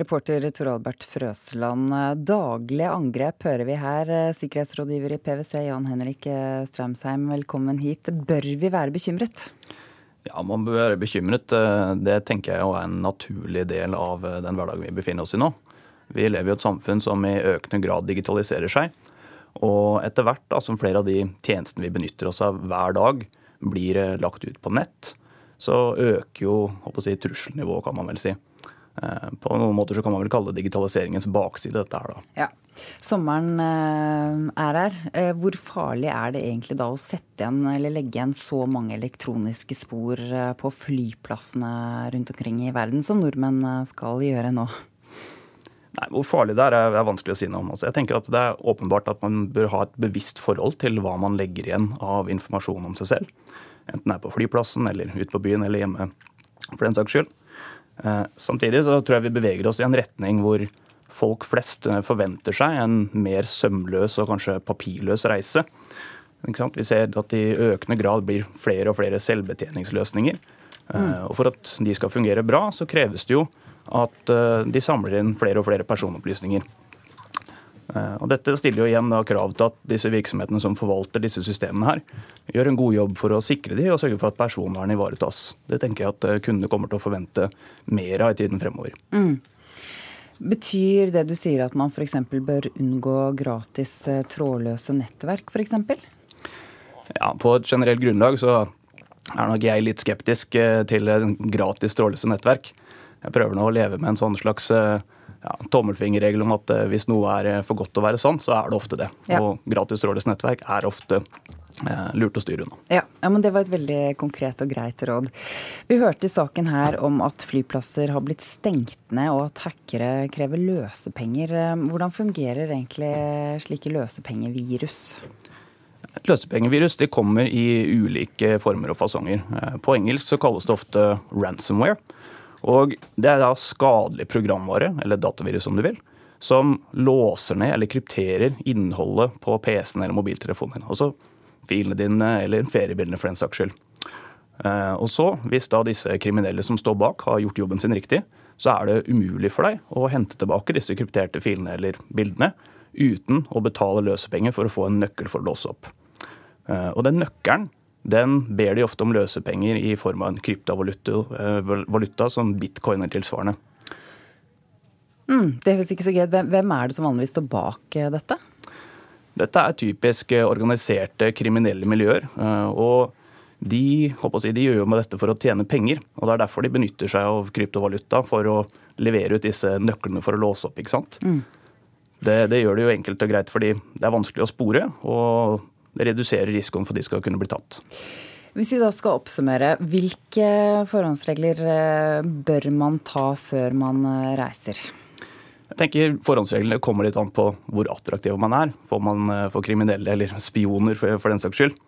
Speaker 2: Reporter Tor Albert Frøsland. Daglige angrep hører vi her. Sikkerhetsrådgiver i PwC Jan Henrik Straumsheim, velkommen hit. Bør vi være bekymret?
Speaker 22: Ja, man bør være bekymret. Det tenker jeg er en naturlig del av den hverdagen vi befinner oss i nå. Vi lever i et samfunn som i økende grad digitaliserer seg. Og etter hvert da, som flere av de tjenestene vi benytter oss av hver dag, blir lagt ut på nett, så øker jo si, trusselnivået, kan man vel si. Eh, på noen måter så kan man vel kalle det digitaliseringens bakside, dette her, da.
Speaker 2: Ja. Sommeren eh, er her. Eh, hvor farlig er det egentlig da å sette igjen eller legge igjen så mange elektroniske spor på flyplassene rundt omkring i verden, som nordmenn skal gjøre nå?
Speaker 22: Nei, Hvor farlig det er, er vanskelig å si noe om. Altså, jeg tenker at Det er åpenbart at man bør ha et bevisst forhold til hva man legger igjen av informasjon om seg selv. Enten det er på flyplassen eller ute på byen eller hjemme, for den saks skyld. Eh, samtidig så tror jeg vi beveger oss i en retning hvor folk flest eh, forventer seg en mer sømløs og kanskje papirløs reise. Vi ser at det i økende grad blir flere og flere selvbetjeningsløsninger. Eh, mm. Og For at de skal fungere bra, så kreves det jo at de samler inn flere og flere personopplysninger. Eh, og Dette stiller jo igjen da krav til at disse virksomhetene som forvalter disse systemene, her, gjør en god jobb for å sikre de og sørge for at personvernet ivaretas. Det tenker jeg at eh, kundene kommer til å forvente mer av i tiden fremover. Mm.
Speaker 2: Betyr det du sier at man f.eks. bør unngå gratis eh, trådløse nettverk, f.eks.?
Speaker 22: Ja, på et generelt grunnlag så er nok jeg litt skeptisk til gratis trådløse nettverk. Jeg prøver nå å leve med en sånn slags ja, tommelfingerregel om at eh, hvis noe er eh, for godt til å være sånn, så er det ofte det. Ja. Og gratis trådløst nettverk er ofte eh, lurt å styre unna.
Speaker 2: Ja, ja, men Det var et veldig konkret og greit råd. Vi hørte i saken her om at flyplasser har blitt stengt ned, og at hackere krever løsepenger. Hvordan fungerer egentlig slike løsepengevirus?
Speaker 22: Løsepengevirus de kommer i ulike former og fasonger. På engelsk så kalles det ofte ransomware. Og Det er da skadelig programvare, eller datavirus om du vil, som låser ned eller krypterer innholdet på PC-en eller mobiltelefonen din. Altså filene dine eller feriebildene for den saks skyld. Eh, og så, hvis da disse kriminelle som står bak har gjort jobben sin riktig, så er det umulig for deg å hente tilbake disse krypterte filene eller bildene uten å betale løsepenger for å få en nøkkel for å låse opp. Eh, og den nøkkelen den ber de ofte om løsepenger i form av en kryptovaluta eh, som bitcoin er tilsvarende.
Speaker 2: Mm, det høres ikke så gøy Hvem er det som vanligvis står bak eh, dette?
Speaker 22: Dette er typisk eh, organiserte kriminelle miljøer. og de, si, de gjør jo med dette for å tjene penger. og Det er derfor de benytter seg av kryptovaluta for å levere ut disse nøklene for å låse opp. ikke sant? Mm. Det, det, gjør det jo enkelt og greit fordi det er vanskelig å spore. og det reduserer risikoen for at de skal kunne bli tatt.
Speaker 2: Hvis vi da skal oppsummere, hvilke forhåndsregler eh, bør man ta før man eh, reiser?
Speaker 22: Jeg tenker Forhåndsreglene kommer litt an på hvor attraktiv man er. Får man eh, for kriminelle eller spioner, for, for den saks skyld.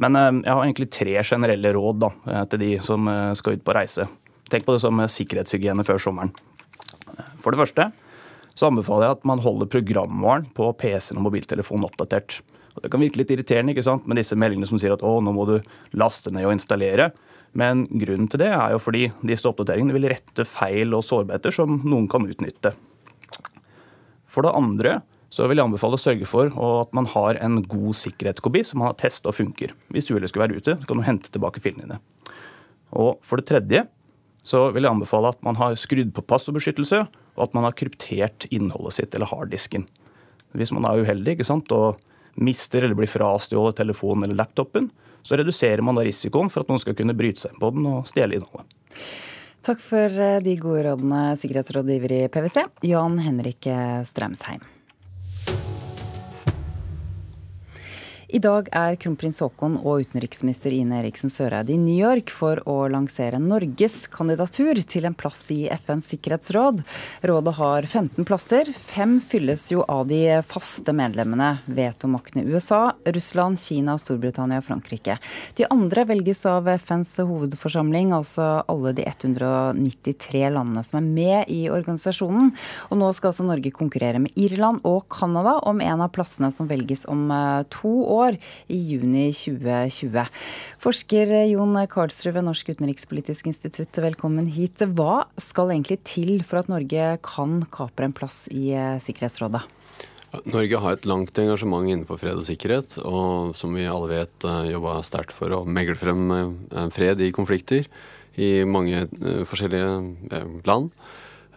Speaker 22: Men jeg har egentlig tre generelle råd da, til de som skal ut på reise. Tenk på det som sikkerhetshygiene før sommeren. For det første så anbefaler jeg at man holder programvaren på PC-en og mobiltelefonen oppdatert. Og det kan virke litt irriterende ikke sant, med disse meldingene som sier at å, nå må du laste ned og installere. Men grunnen til det er jo fordi disse oppdateringene vil rette feil og sårbarheter som noen kan utnytte. For det andre så vil jeg anbefale å sørge for at man har en god sikkerhetskopi som man har testa funker. Hvis uhellet skulle være ute, så kan du hente tilbake filene dine. Og for det tredje så vil jeg anbefale at man har skrudd på passordbeskyttelse, og at man har kryptert innholdet sitt eller harddisken. Hvis man er uheldig ikke sant, og mister eller blir frastjålet telefonen eller laptopen, så reduserer man da risikoen for at noen skal kunne bryte seg inn på den og stjele innholdet.
Speaker 2: Takk for eh, de gode rådene, sikkerhetsrådgiver i PwC, Jan Henrik Strømsheim. I dag er kronprins Haakon og utenriksminister Ine Eriksen Søreide i New York for å lansere Norges kandidatur til en plass i FNs sikkerhetsråd. Rådet har 15 plasser. Fem fylles jo av de faste medlemmene, vetomaktene USA, Russland, Kina, Storbritannia og Frankrike. De andre velges av FNs hovedforsamling, altså alle de 193 landene som er med i organisasjonen. Og nå skal altså Norge konkurrere med Irland og Canada om en av plassene som velges om eh, to år år, i juni 2020. Forsker Jon Karlsrud ved Norsk utenrikspolitisk institutt, velkommen hit. Hva skal egentlig til for at Norge kan kapre en plass i eh, Sikkerhetsrådet?
Speaker 23: Norge har et langt engasjement innenfor fred og sikkerhet, og som vi alle vet eh, jobba sterkt for å megle frem eh, fred i konflikter i mange forskjellige land.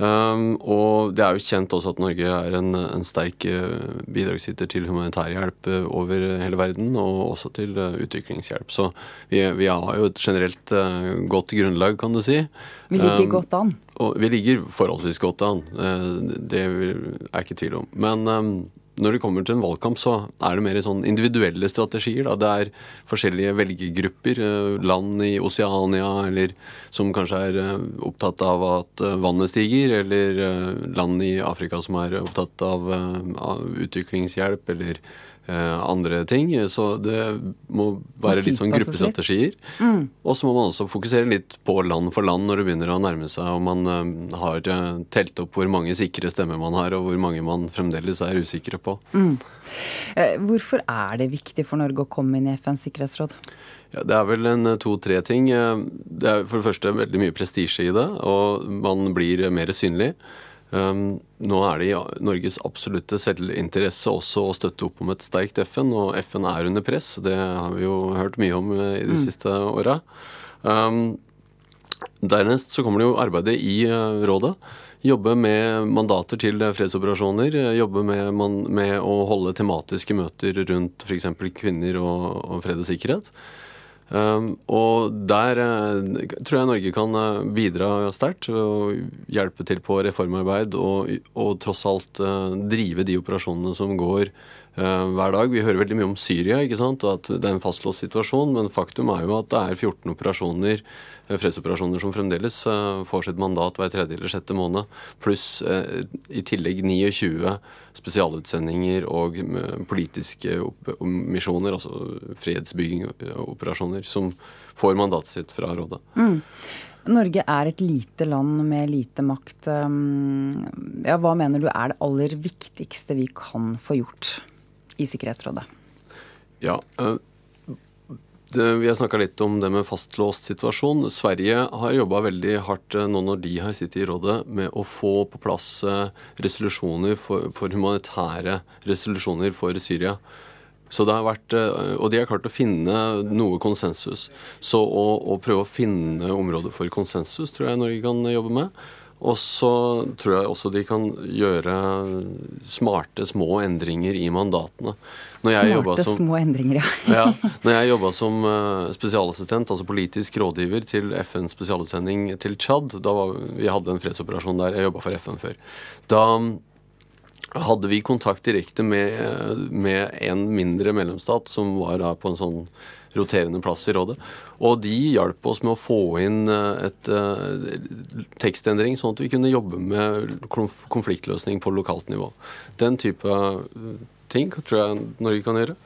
Speaker 23: Um, og det er jo kjent også at Norge er en, en sterk uh, bidragsyter til humanitærhjelp hjelp over hele verden, og også til uh, utviklingshjelp. Så vi, vi, har jo et generelt godt grunnlag, kan du si.
Speaker 2: Vi ligger um, godt an?
Speaker 23: Og vi ligger forholdsvis godt an. det er ikke tvil om. Men um, når det kommer til en valgkamp, så er det mer sånn individuelle strategier. Da. Det er forskjellige velgergrupper, eh, land i Oseania eller som kanskje er eh, opptatt av at eh, vannet stiger, eller land i Afrika som er opptatt av, av utviklingshjelp, eller andre ting. Så det må være litt sånn gruppestrategier. Mm. Og så må man også fokusere litt på land for land når det begynner å nærme seg og man uh, har uh, telt opp hvor mange sikre stemmer man har, og hvor mange man fremdeles er usikre på. Mm.
Speaker 2: Hvorfor er det viktig for Norge å komme inn i FNs sikkerhetsråd?
Speaker 23: Ja, det er vel en to-tre ting. Det er for det første veldig mye prestisje i det, og man blir mer synlig. Um, nå er det i Norges absolutte selvinteresse også å støtte opp om et sterkt FN, og FN er under press. Det har vi jo hørt mye om eh, i de mm. siste åra. Um, dernest så kommer det jo arbeidet i uh, rådet. Jobbe med mandater til fredsoperasjoner. Jobbe med, man, med å holde tematiske møter rundt f.eks. kvinner og, og fred og sikkerhet. Um, og der uh, tror jeg Norge kan uh, bidra sterkt og hjelpe til på reformarbeid og, og tross alt uh, drive de operasjonene som går hver dag. Vi hører veldig mye om Syria, ikke sant? og at det er en fastlåst situasjon, men faktum er jo at det er 14 operasjoner Eh, fredsoperasjoner som fremdeles eh, får sitt mandat hver tredje eller sjette måned, pluss eh, i tillegg 29 spesialutsendinger og politiske misjoner, altså fredsbyggingoperasjoner, som får mandatet sitt fra rådet. Mm.
Speaker 2: Norge er et lite land med lite makt. Ja, hva mener du er det aller viktigste vi kan få gjort i Sikkerhetsrådet?
Speaker 23: Ja, vi har snakka litt om det med fastlåst situasjon. Sverige har jobba veldig hardt eh, nå når de har sittet i rådet, med å få på plass eh, resolusjoner for, for humanitære resolusjoner for Syria. Så det har vært, eh, Og de har klart å finne noe konsensus. Så å, å prøve å finne områder for konsensus tror jeg Norge kan jobbe med. Og så tror jeg også de kan gjøre smarte, små endringer i mandatene.
Speaker 2: smarte, som, små endringer, ja. [LAUGHS]
Speaker 23: ja. [LAUGHS] Når jeg jobba som uh, spesialassistent, altså politisk rådgiver til FNs spesialutsending til Tsjad, da var, vi hadde en fredsoperasjon der, jeg jobba for FN før, da hadde vi kontakt direkte med, med en mindre medlemsstat som var da på en sånn roterende plass i rådet. Og de hjalp oss med å få inn eh, et uh, tekstendring, sånn at vi kunne jobbe med konfliktløsning på lokalt nivå. Den type eh, ting tror jeg Norge kan gjøre.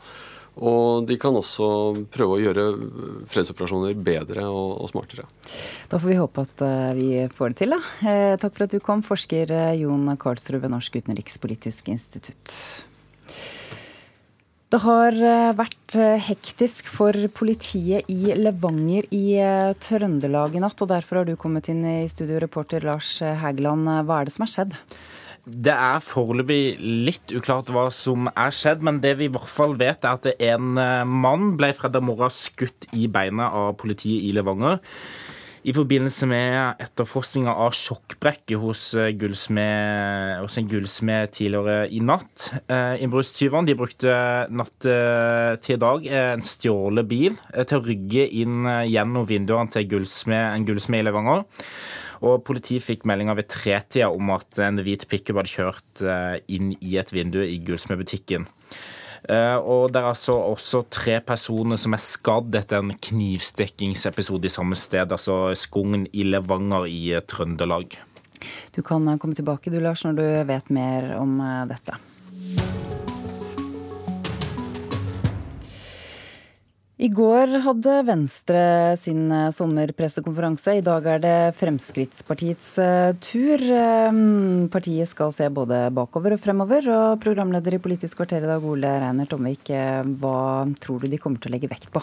Speaker 23: Og de kan også prøve å gjøre fredsoperasjoner bedre og, og smartere.
Speaker 2: Da får vi håpe at vi får det til, da. Eh, takk for at du kom, forsker Jon Karlsrud ved Norsk utenrikspolitisk institutt. Det har eh, vært eh, hektisk for politiet i Levanger i eh, Trøndelag i natt. og Derfor har du kommet inn i studio, reporter Lars Hægeland. Hva er det som har skjedd?
Speaker 24: Det er foreløpig litt uklart hva som er skjedd, men det vi i hvert fall vet, er at en mann ble fredag morgen skutt i beina av politiet i Levanger. I forbindelse med etterforskninga av sjokkbrekket hos, eh, gullsmed, hos en gullsmed tidligere i natt. Eh, Innbruddstyvene brukte natt til i dag en stjålet bil til å rygge inn gjennom vinduene til gullsmed, en gullsmed i Levanger. Og Politiet fikk meldinger ved tretida om at en hvit pickup hadde kjørt inn i et vindu i gullsmedbutikken. Eh, og det er altså også tre personer som er skadd etter en knivstikkingsepisode i samme sted, altså Skogn i Levanger i eh, Trøndelag.
Speaker 2: Du kan komme tilbake du, Lars, når du vet mer om eh, dette. I går hadde Venstre sin eh, sommerpressekonferanse. I dag er det Fremskrittspartiets eh, tur. Eh, partiet skal se både bakover og fremover. Og programleder i Politisk kvarter i dag, Ole Reiner Tomvik, hva tror du de kommer til å legge vekt på?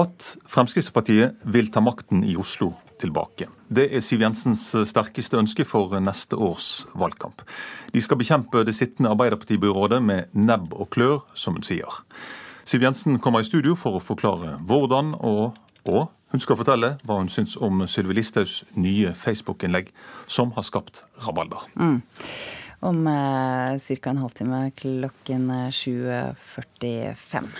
Speaker 25: At Fremskrittspartiet vil ta makten i Oslo tilbake. Det er Siv Jensens sterkeste ønske for neste års valgkamp. De skal bekjempe det sittende Arbeiderpartibyrådet med nebb og klør, som hun sier. Siv Jensen kommer i studio for å forklare hvordan, og, og hun skal fortelle hva hun syns om Sylvi Listhaugs nye Facebook-innlegg, som har skapt rabalder. Mm.
Speaker 2: Om eh, ca. en halvtime klokken 7.45.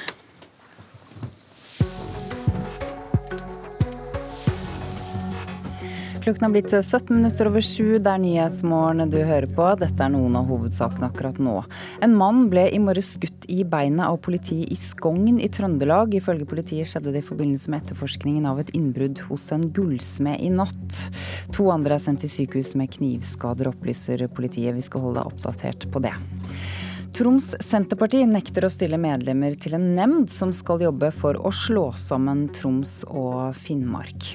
Speaker 2: Klokken har blitt 17 minutter over sju. Det er Nyhetsmorgen du hører på. Dette er noen av hovedsakene akkurat nå. En mann ble i morges skutt i beinet av politiet i Skogn i Trøndelag. Ifølge politiet skjedde det i forbindelse med etterforskningen av et innbrudd hos en gullsmed i natt. To andre er sendt til sykehus med knivskader, opplyser politiet. Vi skal holde deg oppdatert på det. Troms Senterparti nekter å stille medlemmer til en nemnd som skal jobbe for å slå sammen Troms og Finnmark.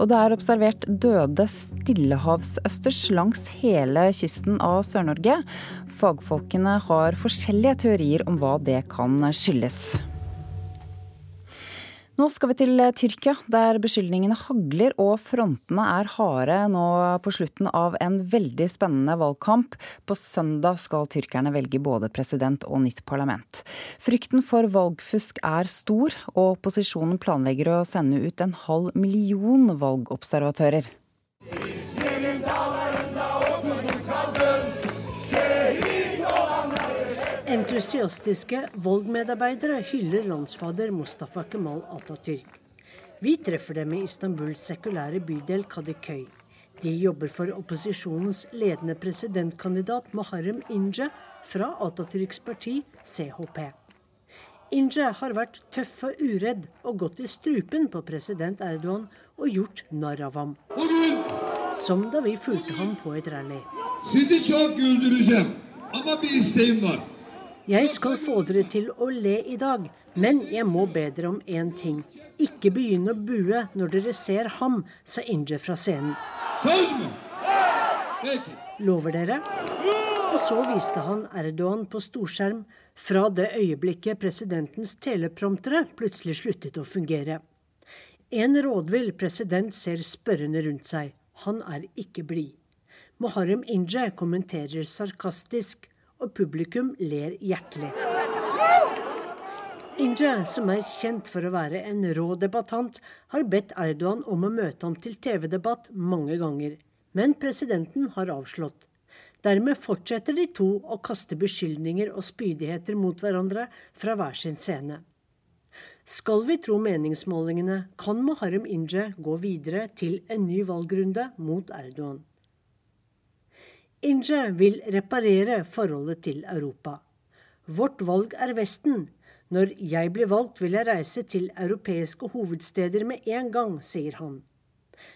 Speaker 2: Og det er observert døde stillehavsøsters langs hele kysten av Sør-Norge. Fagfolkene har forskjellige teorier om hva det kan skyldes. Nå skal vi til eh, Tyrkia, der beskyldningene hagler og frontene er harde nå på slutten av en veldig spennende valgkamp. På søndag skal tyrkerne velge både president og nytt parlament. Frykten for valgfusk er stor, og opposisjonen planlegger å sende ut en halv million valgobservatører.
Speaker 26: Entusiastiske voldmedarbeidere hyller landsfader Mustafa Kemal Atatürk. Vi treffer dem i Istanbuls sekulære bydel Kadıköy. De jobber for opposisjonens ledende presidentkandidat Muharrem Inje fra Atatürks parti CHP. Inje har vært tøff og uredd og gått i strupen på president Erdogan og gjort narr av ham. Som da vi fulgte ham på et rally. Sizi çok güldüreceğim ama bir isteğim var. Jeg skal få dere til å le i dag, men jeg må be dere om én ting. Ikke begynne å bue når dere ser ham, sa Inje fra scenen. Lover dere? Og så viste han Erdogan på storskjerm fra det øyeblikket presidentens telepromptere plutselig sluttet å fungere. En rådvill president ser spørrende rundt seg. Han er ikke blid. Muharrem Inje kommenterer sarkastisk og publikum ler hjertelig. Inja, som er kjent for å være en rå debattant, har bedt Erdogan om å møte ham til TV-debatt mange ganger, men presidenten har avslått. Dermed fortsetter de to å kaste beskyldninger og spydigheter mot hverandre fra hver sin scene. Skal vi tro meningsmålingene, kan Muharrem Inje gå videre til en ny valgrunde mot Erdogan. Inje vil reparere forholdet til Europa. Vårt valg er Vesten. Når jeg blir valgt, vil jeg reise til europeiske hovedsteder med en gang, sier han.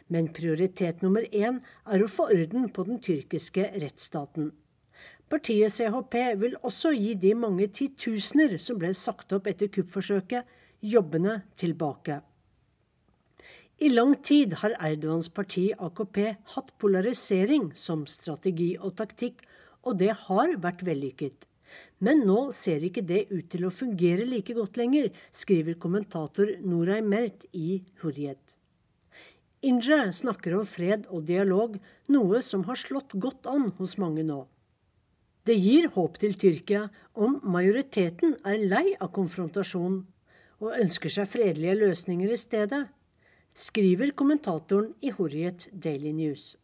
Speaker 26: Men prioritet nummer én er å få orden på den tyrkiske rettsstaten. Partiet CHP vil også gi de mange titusener som ble sagt opp etter kuppforsøket, jobbene tilbake. I lang tid har Erdogans parti AKP hatt polarisering som strategi og taktikk, og det har vært vellykket. Men nå ser ikke det ut til å fungere like godt lenger, skriver kommentator Noray Mert i Hurriet. Inje snakker om fred og dialog, noe som har slått godt an hos mange nå. Det gir håp til Tyrkia om majoriteten er lei av konfrontasjon og ønsker seg fredelige løsninger i stedet. Skriver kommentatoren i Hurriyet Daily News.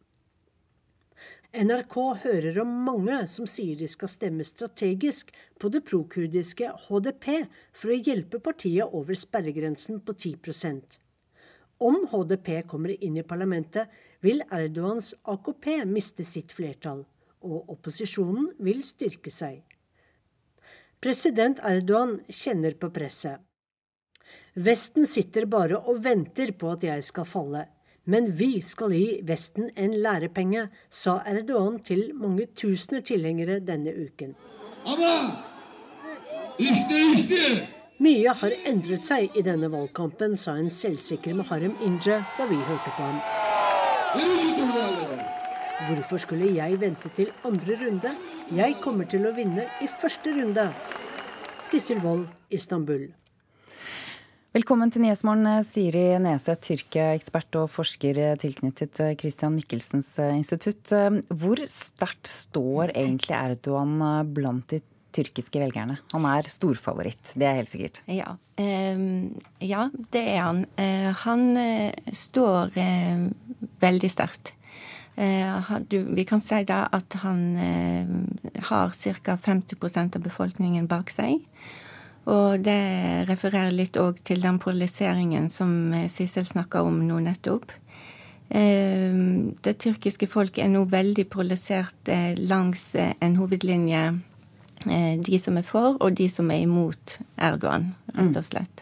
Speaker 26: NRK hører om mange som sier de skal stemme strategisk på det prokurdiske HDP for å hjelpe partiet over sperregrensen på 10% Om HDP kommer inn i parlamentet, vil Erdogans AKP miste sitt flertall, og opposisjonen vil styrke seg. President Erdogan kjenner på presset. Vesten sitter bare og venter på at jeg skal falle. Men vi skal gi Vesten en lærepenge, sa Erdogan til mange tusener tilhengere denne uken. Mye har endret seg i denne valgkampen, sa en selvsikker Maharem Inje da vi hørte på ham. Hvorfor skulle jeg vente til andre runde? Jeg kommer til å vinne i første runde. Sissel Wold, Istanbul.
Speaker 2: Velkommen til Nyhetsmorgen, Siri Neseth, Tyrkia-ekspert og forsker tilknyttet Christian Michelsens institutt. Hvor sterkt står egentlig Erdogan blant de tyrkiske velgerne? Han er storfavoritt, det er helt sikkert.
Speaker 27: Ja, um, ja det er han. Han står veldig sterkt. vi kan si da at han har ca. 50% av befolkningen bak seg. Og det refererer litt òg til den polariseringen som eh, Sissel snakka om nå nettopp. Eh, det tyrkiske folk er nå veldig polarisert eh, langs en hovedlinje. De som er for, og de som er imot Erdogan, rett og slett.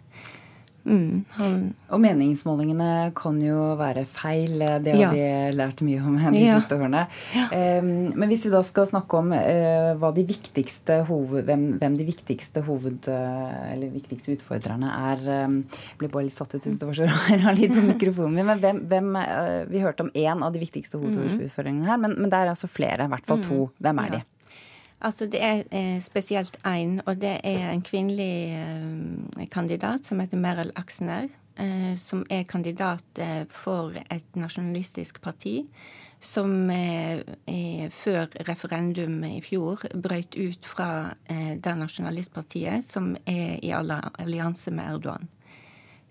Speaker 2: Mm, han... Og meningsmålingene kan jo være feil. Det har ja. vi lært mye om [LAUGHS] de ja. siste årene. Ja. men hvis vi da skal snakke om uh, de hoved, hvem, hvem, de viktigste hoved, uh, eller viktigste utfordrerne er um, Jeg ble bare litt satt ut, det var så rar lyd på mikrofonen min. Men hvem, hvem uh, Vi hørte om én av de viktigste hovedutfordringene her, men, men det er altså flere. I hvert fall to. Mm. Hvem er de?
Speaker 27: Altså Det er eh, spesielt én, og det er en kvinnelig eh, kandidat som heter Meryl Aksner. Eh, som er kandidat eh, for et nasjonalistisk parti som eh, før referendum i fjor brøt ut fra eh, det nasjonalistpartiet som er i allianse med Erdogan.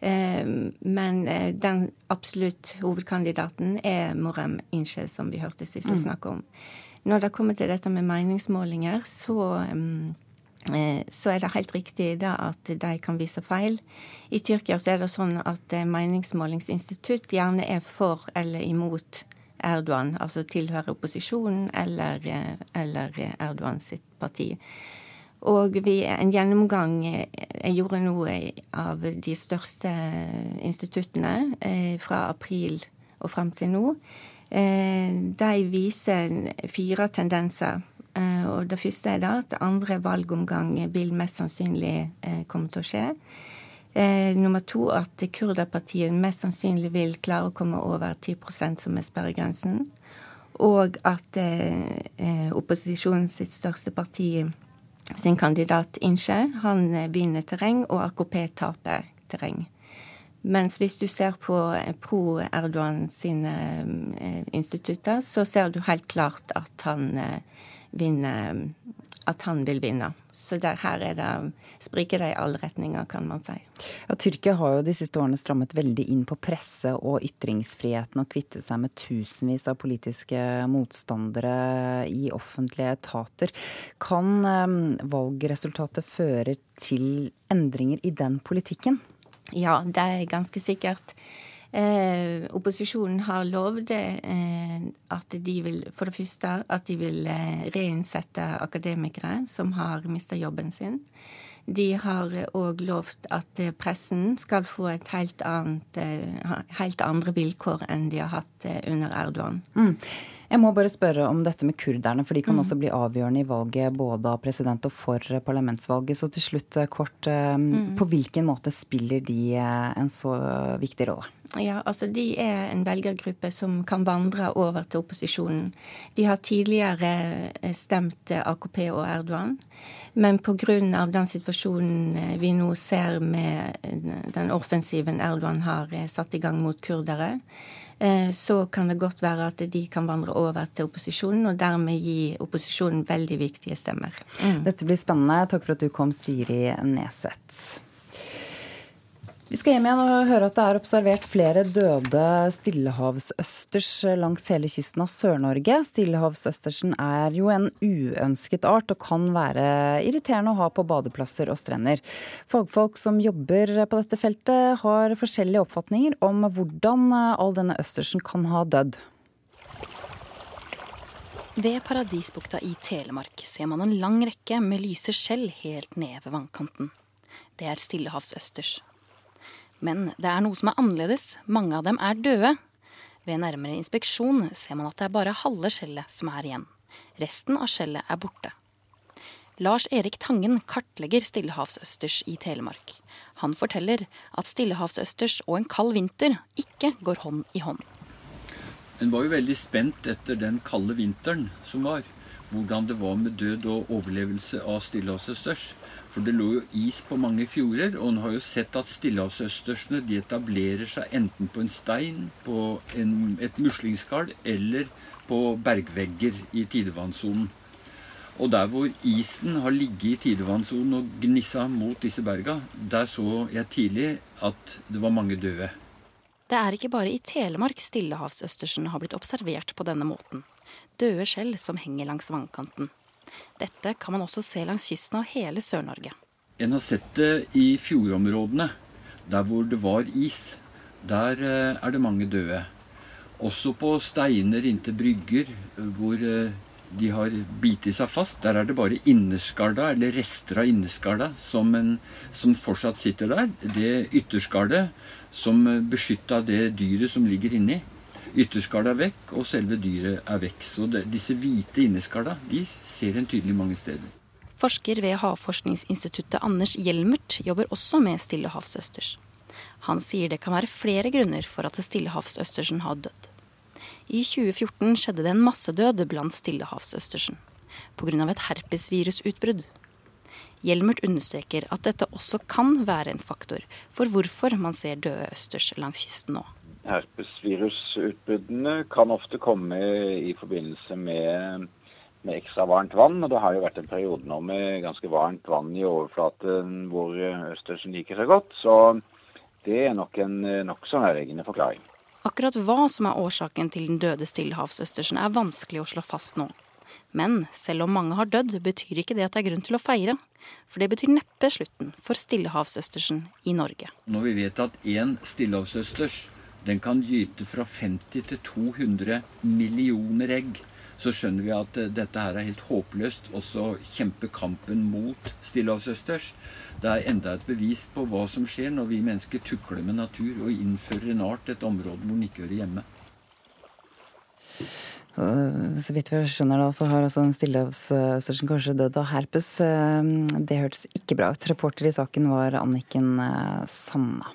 Speaker 27: Men den absolutt hovedkandidaten er Morem Inche, som vi hørte sist mm. snakke om. Når det kommer til dette med meningsmålinger, så um, så er det helt riktig at de kan vise feil. I Tyrkia så er det sånn at eh, meningsmålingsinstitutt gjerne er for eller imot Erdogan, altså tilhører opposisjonen eller, eh, eller Erdogan sitt parti. Og vi, en gjennomgang jeg gjorde nå av de største instituttene fra april og fram til nå, Eh, de viser fire tendenser. Eh, og Det første er da at andre valgomgang vil mest sannsynlig eh, komme til å skje. nummer to at kurderpartiet mest sannsynlig vil klare å komme over 10% som er sperregrensen. Og at eh, opposisjonen sitt største parti sin kandidat Inche, han vinner terreng, og AKP taper terreng. Mens hvis du ser på eh, pro-Erdogan sine eh, institutter, så ser du helt klart at han eh, vinner At han vil vinne. Så der, her er det spriker det i alle retninger, kan man si.
Speaker 2: Ja, Tyrkia har jo de siste årene strammet veldig inn på presse- og ytringsfriheten og kvittet seg med tusenvis av politiske motstandere i offentlige etater. Kan valgresultatet føre til endringer i den politikken?
Speaker 27: Ja, det er ganske sikkert. Eh, opposisjonen har lovd eh, at de vil for det første at de vil eh, reinsette akademikere som har mista jobben sin. De har òg lovt at eh, pressen skal få et helt, annet, eh, helt andre vilkår enn de har hatt eh, under Erdogan. Mm.
Speaker 2: Jeg må bare spørre om dette med kurderne, for de kan mm. også bli avgjørende i valget både av president og for parlamentsvalget. Så til slutt kort, mm. på hvilken måte spiller de en så viktig rolle?
Speaker 27: Ja, altså De er en velgergruppe som kan vandre over til opposisjonen. De har tidligere stemt AKP og Erdogan. Men pga. den situasjonen eh, vi nå ser med eh, den offensiven Erdogan har eh, satt i gang mot kurdere, så kan det godt være at de kan vandre over til opposisjonen, og dermed gi opposisjonen veldig viktige stemmer.
Speaker 2: Mm. Dette blir spennende. Takk for at du kom, Siri Neseth. Vi skal hjem igjen og høre at det er observert flere døde stillehavsøsters langs hele kysten av Sør-Norge. Stillehavsøstersen er jo en uønsket art og kan være irriterende å ha på badeplasser og strender. Fagfolk som jobber på dette feltet har forskjellige oppfatninger om hvordan all denne østersen kan ha dødd.
Speaker 28: Ved Paradisbukta i Telemark ser man en lang rekke med lyse skjell helt ned ved vannkanten. Det er stillehavsøsters. Men det er noe som er annerledes. Mange av dem er døde. Ved nærmere inspeksjon ser man at det er bare halve skjellet som er igjen. Resten av skjellet er borte. Lars Erik Tangen kartlegger stillehavsøsters i Telemark. Han forteller at stillehavsøsters og en kald vinter ikke går hånd i hånd.
Speaker 29: En var jo veldig spent etter den kalde vinteren som var. Hvordan det var med død og overlevelse av stillehavsøsters. For det lå jo is på mange fjorder, og en har jo sett at stillehavsøstersene de etablerer seg enten på en stein, på en, et muslingskall eller på bergvegger i tidevannssonen. Og der hvor isen har ligget i tidevannssonen og gnissa mot disse berga, der så jeg tidlig at det var mange døde.
Speaker 28: Det er ikke bare i Telemark stillehavsøstersen har blitt observert på denne måten. Døde skjell som henger langs vannkanten. Dette kan man også se langs kysten av hele Sør-Norge.
Speaker 29: En har sett det i fjordområdene, der hvor det var is. Der eh, er det mange døde. Også på steiner inntil brygger eh, hvor eh, de har bitt seg fast. Der er det bare innerskarda, eller rester av innerskarda, som, som fortsatt sitter der. Det ytterskallet som beskytta det dyret som ligger inni. Ytterskallet er vekk, og selve dyret er vekk. Så det, disse hvite inneskalla de ser en tydelig mange steder.
Speaker 28: Forsker ved Havforskningsinstituttet Anders Hjelmert jobber også med stillehavsøsters. Han sier det kan være flere grunner for at stillehavsøstersen har dødd. I 2014 skjedde det en massedød blant stillehavsøstersen pga. et herpesvirusutbrudd. Hjelmert understreker at dette også kan være en faktor for hvorfor man ser døde østers langs kysten nå
Speaker 30: herpesvirusutbruddene kan ofte komme i forbindelse med, med, ekstra varmt vann. og Det har jo vært en periode nå med ganske varmt vann i overflaten hvor østersen liker seg godt. Så det er nok en nokså nærliggende forklaring.
Speaker 28: Akkurat hva som er årsaken til den døde stillehavsøstersen er vanskelig å slå fast nå. Men selv om mange har dødd, betyr ikke det at det er grunn til å feire. For det betyr neppe slutten for stillehavsøstersen i Norge.
Speaker 29: Når vi vet at én stillehavsøsters den kan gyte fra 50 til 200 millioner egg. Så skjønner vi at eh, dette her er helt håpløst. Og så kjempe kampen mot stillehavsøsters. Det er enda et bevis på hva som skjer når vi mennesker tukler med natur og innfører en art et område hvor den ikke hører hjemme.
Speaker 2: Så vidt vi skjønner da, så har altså en stillehavsøstersen kanskje dødd av herpes. Eh, det hørtes ikke bra ut. Reporter i saken var Anniken eh, Sanna.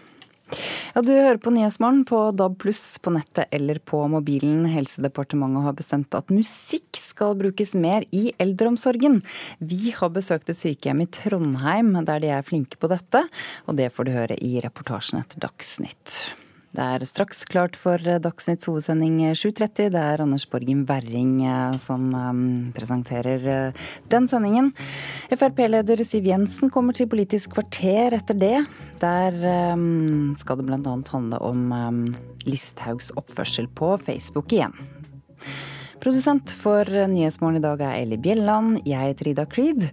Speaker 2: Ja, Du hører på Nyhetsmorgen på DAB pluss på nettet eller på mobilen. Helsedepartementet har bestemt at musikk skal brukes mer i eldreomsorgen. Vi har besøkt et sykehjem i Trondheim der de er flinke på dette, og det får du høre i reportasjen etter Dagsnytt. Det er straks klart for Dagsnytts hovedsending 7.30. Det er Anders Borgen Werring eh, som um, presenterer den sendingen. Frp-leder Siv Jensen kommer til Politisk kvarter etter det. Der um, skal det bl.a. handle om um, Listhaugs oppførsel på Facebook igjen. Produsent for Nyhetsmorgen i dag er Eli Bjelland. Jeg heter Ida Creed.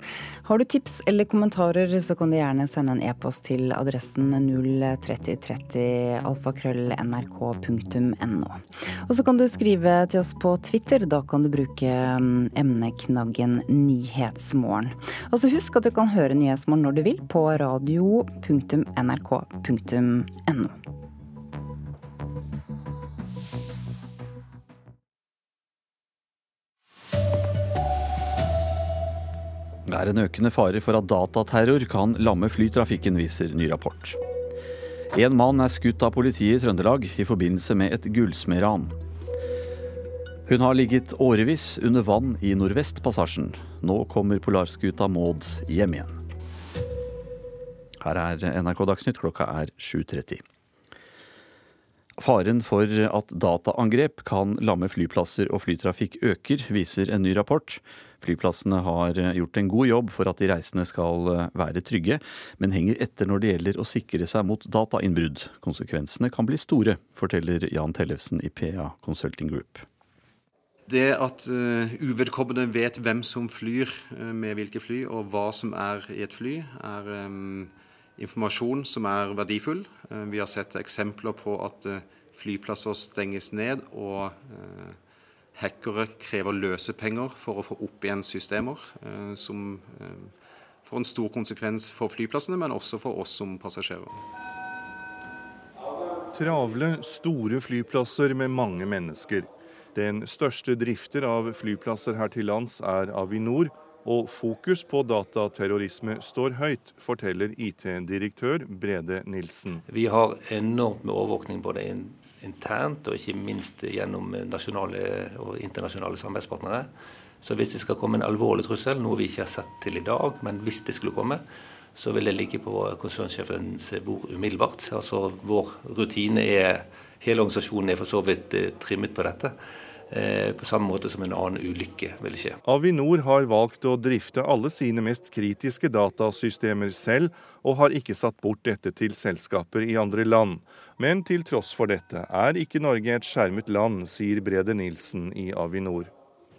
Speaker 2: Har du tips eller kommentarer, så kan du gjerne sende en e-post til adressen 03030 alfakrøll.nrk.no. Og så kan du skrive til oss på Twitter. Da kan du bruke mm, emneknaggen Nyhetsmorgen. Og så husk at du kan høre Nyhetsmorgen når du vil på radio.nrk.no.
Speaker 31: Det er en økende fare for at dataterror kan lamme flytrafikken, viser ny rapport. En mann er skutt av politiet i Trøndelag i forbindelse med et gullsmedran. Hun har ligget årevis under vann i Nordvestpassasjen. Nå kommer polarskuta Maud hjem igjen. Her er NRK Dagsnytt, klokka er 7.30. Faren for at dataangrep kan lamme flyplasser og flytrafikk øker, viser en ny rapport. Flyplassene har gjort en god jobb for at de reisende skal være trygge, men henger etter når det gjelder å sikre seg mot datainnbrudd. Konsekvensene kan bli store, forteller Jan Tellefsen i PA Consulting Group.
Speaker 17: Det at uh, uvedkommende vet hvem som flyr uh, med hvilke fly, og hva som er i et fly, er um, informasjon som er verdifull. Uh, vi har sett eksempler på at flyplasser stenges ned, og hackere krever løsepenger for å få opp igjen systemer, som får en stor konsekvens for flyplassene, men også for oss som passasjerer.
Speaker 32: Travle, store flyplasser med mange mennesker. Den største drifter av flyplasser her til lands er Avinor, og fokus på dataterrorisme står høyt, forteller IT-direktør Brede Nilsen.
Speaker 21: Vi har enormt med overvåkning både internt og ikke minst gjennom nasjonale og internasjonale samarbeidspartnere. Så hvis det skal komme en alvorlig trussel, noe vi ikke har sett til i dag, men hvis det skulle komme, så vil det ligge på konsernsjefens bord umiddelbart. Altså Vår rutine er Hele organisasjonen er for så vidt eh, trimmet på dette. Eh, på samme måte som en annen ulykke vil skje.
Speaker 32: Avinor har valgt å drifte alle sine mest kritiske datasystemer selv, og har ikke satt bort dette til selskaper i andre land. Men til tross for dette er ikke Norge et skjermet land, sier Brede Nilsen i Avinor.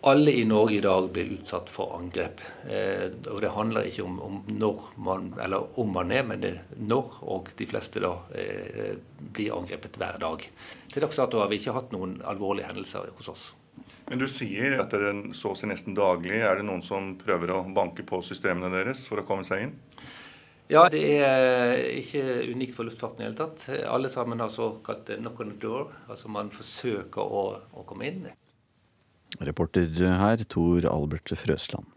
Speaker 21: Alle i Norge i dag blir utsatt for angrep. Eh, og Det handler ikke om, om, når man, eller om man er, men det er når. Og de fleste da eh, blir angrepet hver dag. Til dags dato har vi ikke hatt noen alvorlige hendelser hos oss.
Speaker 32: Men du sier at det så å si nesten daglig er det noen som prøver å banke på systemene deres for å komme seg inn?
Speaker 21: Ja, det er ikke unikt for luftfarten i hele tatt. Alle sammen har såkalt knock on the door. Altså man forsøker å, å komme inn.
Speaker 31: Reporter her, Tor Albert Frøsland.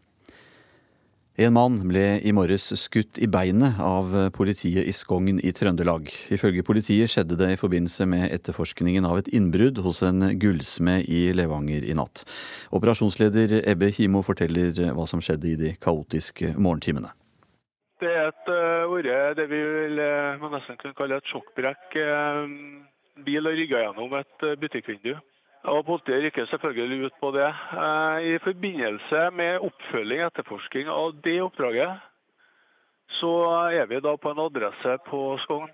Speaker 31: En mann ble i morges skutt i beinet av politiet i Skogn i Trøndelag. Ifølge politiet skjedde det i forbindelse med etterforskningen av et innbrudd hos en gullsmed i Levanger i natt. Operasjonsleder Ebbe Himo forteller hva som skjedde i de kaotiske morgentimene.
Speaker 33: Det er et uh, det vi vil, uh, man nesten kunne kalle et sjokkbrekk. Uh, bil har rygga gjennom et butikkvindu. Og Politiet rykker selvfølgelig ut på det. Eh, I forbindelse med oppfølging og etterforsking av det oppdraget, så er vi da på en adresse på Skogn.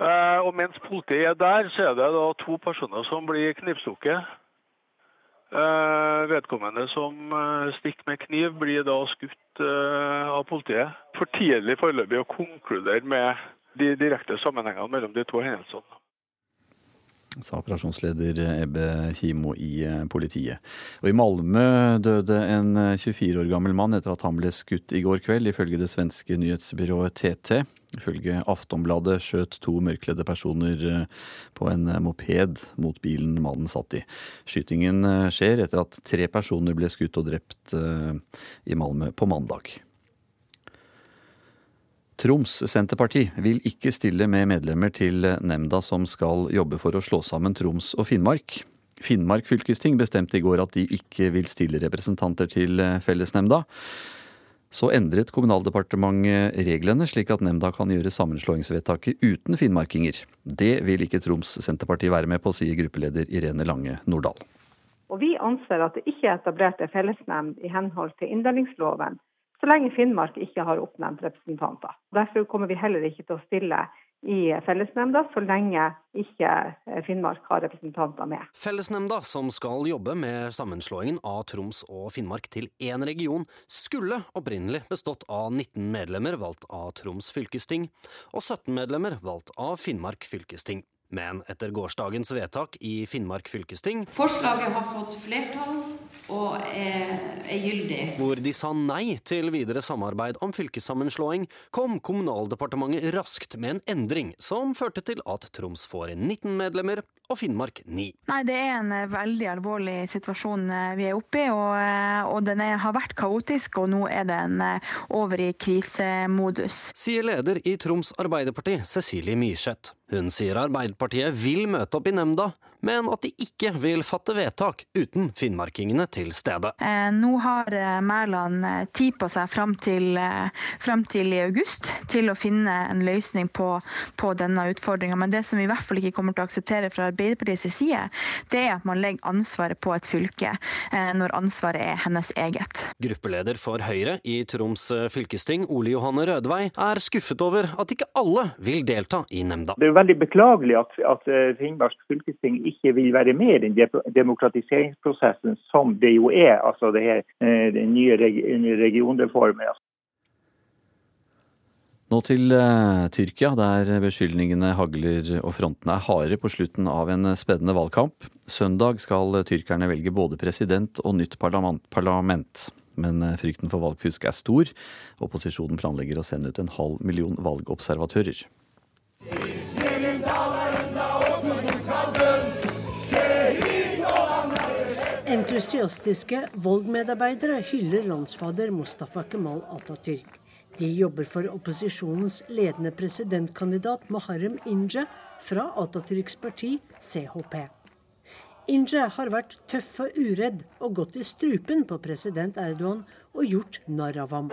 Speaker 33: Eh, og mens politiet er der, så er det da to personer som blir knivstukket. Eh, vedkommende som stikker med kniv, blir da skutt av politiet. For tidlig foreløpig å konkludere med de direkte sammenhengene mellom de to hendelsene
Speaker 31: sa operasjonsleder Ebbe Kimo i eh, politiet. Og I Malmö døde en 24 eh, år gammel mann etter at han ble skutt i går kveld, ifølge det svenske nyhetsbyrået TT. Ifølge Aftonbladet skjøt to mørkledde personer eh, på en moped mot bilen mannen satt i. Skytingen skjer etter at tre personer ble skutt og drept i Malmö på mandag. Troms Senterparti vil ikke stille med medlemmer til nemnda som skal jobbe for å slå sammen Troms og Finnmark. Finnmark fylkesting bestemte i går at de ikke vil stille representanter til fellesnemnda. Så endret Kommunaldepartementet reglene slik at nemnda kan gjøre sammenslåingsvedtaket uten finnmarkinger. Det vil ikke Troms Senterparti være med på, sier gruppeleder Irene Lange Nordahl.
Speaker 6: Og Vi anser at det ikke er etablert en fellesnemnd i henhold til inndelingsloven så lenge Finnmark ikke har oppnevnt representanter. Derfor kommer vi heller ikke til å stille i fellesnemnda så lenge ikke Finnmark har representanter med.
Speaker 7: Fellesnemnda, som skal jobbe med sammenslåingen av Troms og Finnmark til én region, skulle opprinnelig bestått av 19 medlemmer valgt av Troms fylkesting og 17 medlemmer valgt av Finnmark fylkesting. Men etter gårsdagens vedtak i Finnmark fylkesting
Speaker 12: Forslaget har fått flertall og er, er, gyldig.
Speaker 7: Hvor de sa nei til videre samarbeid om fylkessammenslåing, kom Kommunaldepartementet raskt med en endring som førte til at Troms får 19 medlemmer og Finnmark 9.
Speaker 6: Nei, Det er en eh, veldig alvorlig situasjon eh, vi er oppe i, og, eh, og den er, har vært kaotisk. Og nå er den over i krisemodus.
Speaker 7: Sier leder i Troms Arbeiderparti, Cecilie Myrseth. Hun sier Arbeiderpartiet vil møte opp i nemnda, men at de ikke vil fatte vedtak uten finnmarkingene til stede.
Speaker 3: Eh, nå har eh, Mæland eh, tid på seg fram til, fram til, i august til å finne en løsning på, på denne utfordringa. Men det som vi i hvert fall ikke kommer til å akseptere fra Arbeiderpartiets side, det er at man legger ansvaret på et fylke når ansvaret er hennes eget.
Speaker 7: Gruppeleder for Høyre i Troms fylkesting, Ole Johanne Rødvei, er skuffet over at ikke alle vil delta i nemnda.
Speaker 28: Det er veldig beklagelig at, at Finnmark fylkesting ikke vil være med i den demokratiseringsprosessen som det jo er, altså det her, eh, den nye regionreformen.
Speaker 31: Nå til uh, Tyrkia, der beskyldningene hagler og frontene er harde på slutten av en spennende valgkamp. Søndag skal tyrkerne velge både president og nytt parlament. Men eh, frykten for valgfusk er stor. Opposisjonen planlegger å sende ut en halv million valgobservatører.
Speaker 26: Entusiastiske voldmedarbeidere hyller landsfader Mustafa Kemal Atatürk. De jobber for opposisjonens ledende presidentkandidat Muharrem Inje fra Atatürks parti CHP. Inje har vært tøff og uredd og gått i strupen på president Erdogan og gjort narr av ham.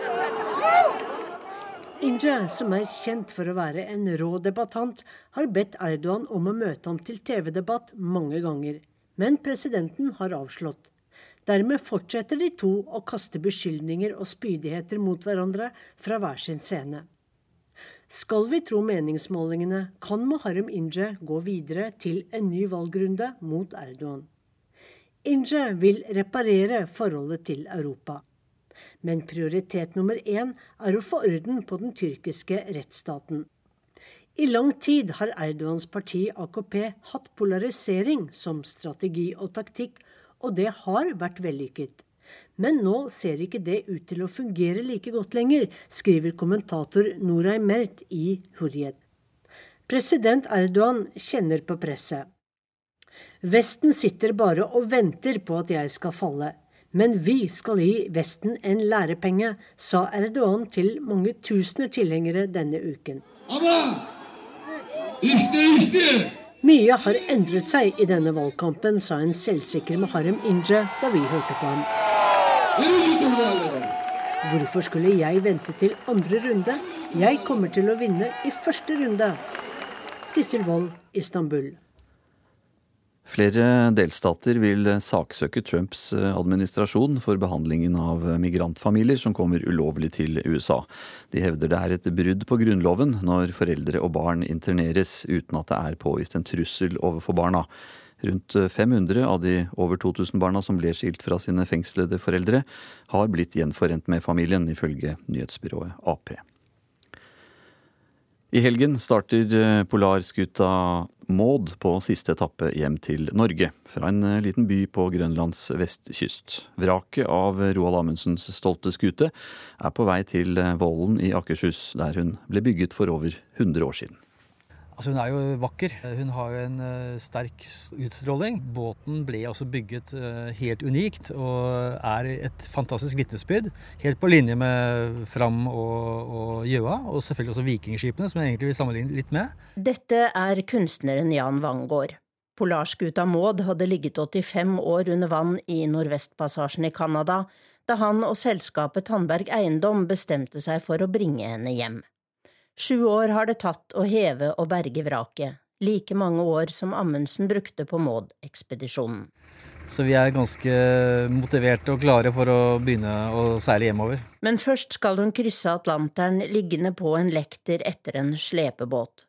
Speaker 26: Inje, som er kjent for å være en rå debattant, har bedt Erdogan om å møte ham til TV-debatt mange ganger men presidenten har avslått. Dermed fortsetter de to å kaste beskyldninger og spydigheter mot hverandre fra hver sin scene. Skal vi tro meningsmålingene, kan Muharrem Inje gå videre til en ny valgrunde mot Erdogan. Inje vil reparere forholdet til Europa. Men prioritet nummer én er å få orden på den tyrkiske rettsstaten. I lang tid har Erdogans parti AKP hatt polarisering som strategi og taktikk, og det har vært vellykket. Men nå ser ikke det ut til å fungere like godt lenger, skriver kommentator Noray Mert i Hurriyet. President Erdogan kjenner på presset. Vesten sitter bare og venter på at jeg skal falle. Men vi skal gi Vesten en lærepenge, sa Erdogan til mange tusener tilhengere denne uken. Amma! Mye har endret seg i denne valgkampen, sa en selvsikker Muharrem Inje da vi hørte på ham. Hvorfor skulle jeg vente til andre runde? Jeg kommer til å vinne i første runde. Sissel Wold, Istanbul.
Speaker 31: Flere delstater vil saksøke Trumps eh, administrasjon for behandlingen av migrantfamilier som kommer ulovlig til USA. De hevder det er et brudd på Grunnloven når foreldre og barn interneres uten at det er påvist en trussel overfor barna. Rundt 500 av de over 2000 barna som ble skilt fra sine fengslede foreldre, har blitt gjenforent med familien, ifølge nyhetsbyrået Ap. I helgen starter eh, polarskuta Maud på siste etappe hjem til Norge, fra en eh, liten by på Grønlands vestkyst. Vraket av Roald Amundsens stolte skute er på vei til eh, Vollen i Akershus, der hun ble bygget for over 100 år siden.
Speaker 5: Altså Hun er jo vakker. Hun har jo en uh, sterk utstråling. Båten ble også bygget uh, helt unikt og er et fantastisk vitnesbyrd. Helt på linje med Fram og, og Gjøa, og selvfølgelig også vikingskipene, som jeg egentlig vil sammenligne litt med.
Speaker 13: Dette er kunstneren Jan Wangård. Polarskuta Maud hadde ligget 85 år under vann i Nordvestpassasjen i Canada da han og selskapet Tandberg Eiendom bestemte seg for å bringe henne hjem. Sju år har det tatt å heve og berge vraket, like mange år som Amundsen brukte på Maud-ekspedisjonen.
Speaker 5: Så vi er ganske motiverte og klare for å begynne å seile hjemover.
Speaker 13: Men først skal hun krysse Atlanteren liggende på en lekter etter en slepebåt.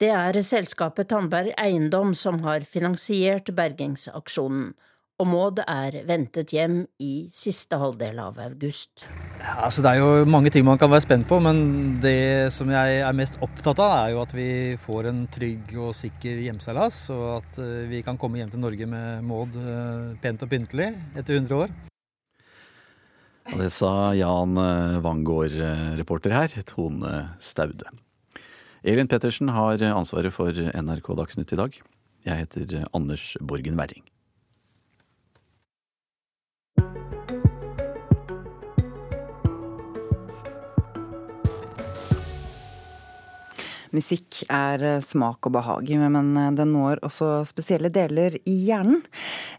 Speaker 13: Det er selskapet Tandberg Eiendom som har finansiert bergingsaksjonen, og Maud er ventet hjem i siste halvdel av august.
Speaker 5: Ja, altså det er jo mange ting man kan være spent på, men det som jeg er mest opptatt av, er jo at vi får en trygg og sikker hjemseilas, og at eh, vi kan komme hjem til Norge med Maud eh, pent og pyntelig etter 100 år.
Speaker 31: Og det sa Jan eh, Wangård, reporter her, Tone Staude. Elin Pettersen har ansvaret for NRK Dagsnytt i dag. Jeg heter Anders Borgen Werring.
Speaker 34: Musikk er eh, smak og behag, men eh, den når også spesielle deler i hjernen.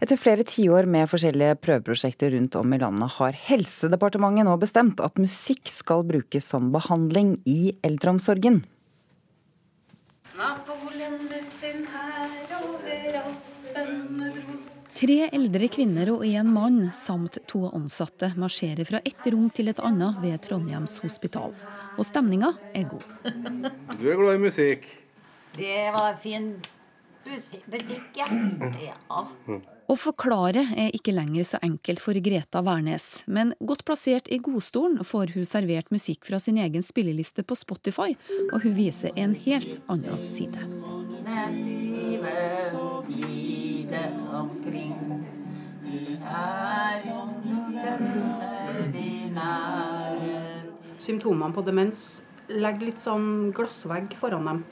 Speaker 34: Etter flere tiår med forskjellige prøveprosjekter rundt om i landet, har Helsedepartementet nå bestemt at musikk skal brukes som behandling i eldreomsorgen. Napoleon med sin
Speaker 2: dro Tre eldre kvinner og én mann samt to ansatte marsjerer fra ett rom til et annet ved Trondheims hospital. Og stemninga er god.
Speaker 35: Du er glad i musikk?
Speaker 36: Det var fin butikk, ja. ja.
Speaker 2: Å forklare er ikke lenger så enkelt for Greta Wærnes, men godt plassert i godstolen får hun servert musikk fra sin egen spilleliste på Spotify, og hun viser en helt annen side.
Speaker 37: Symptomene på demens legger litt sånn glassvegg foran dem.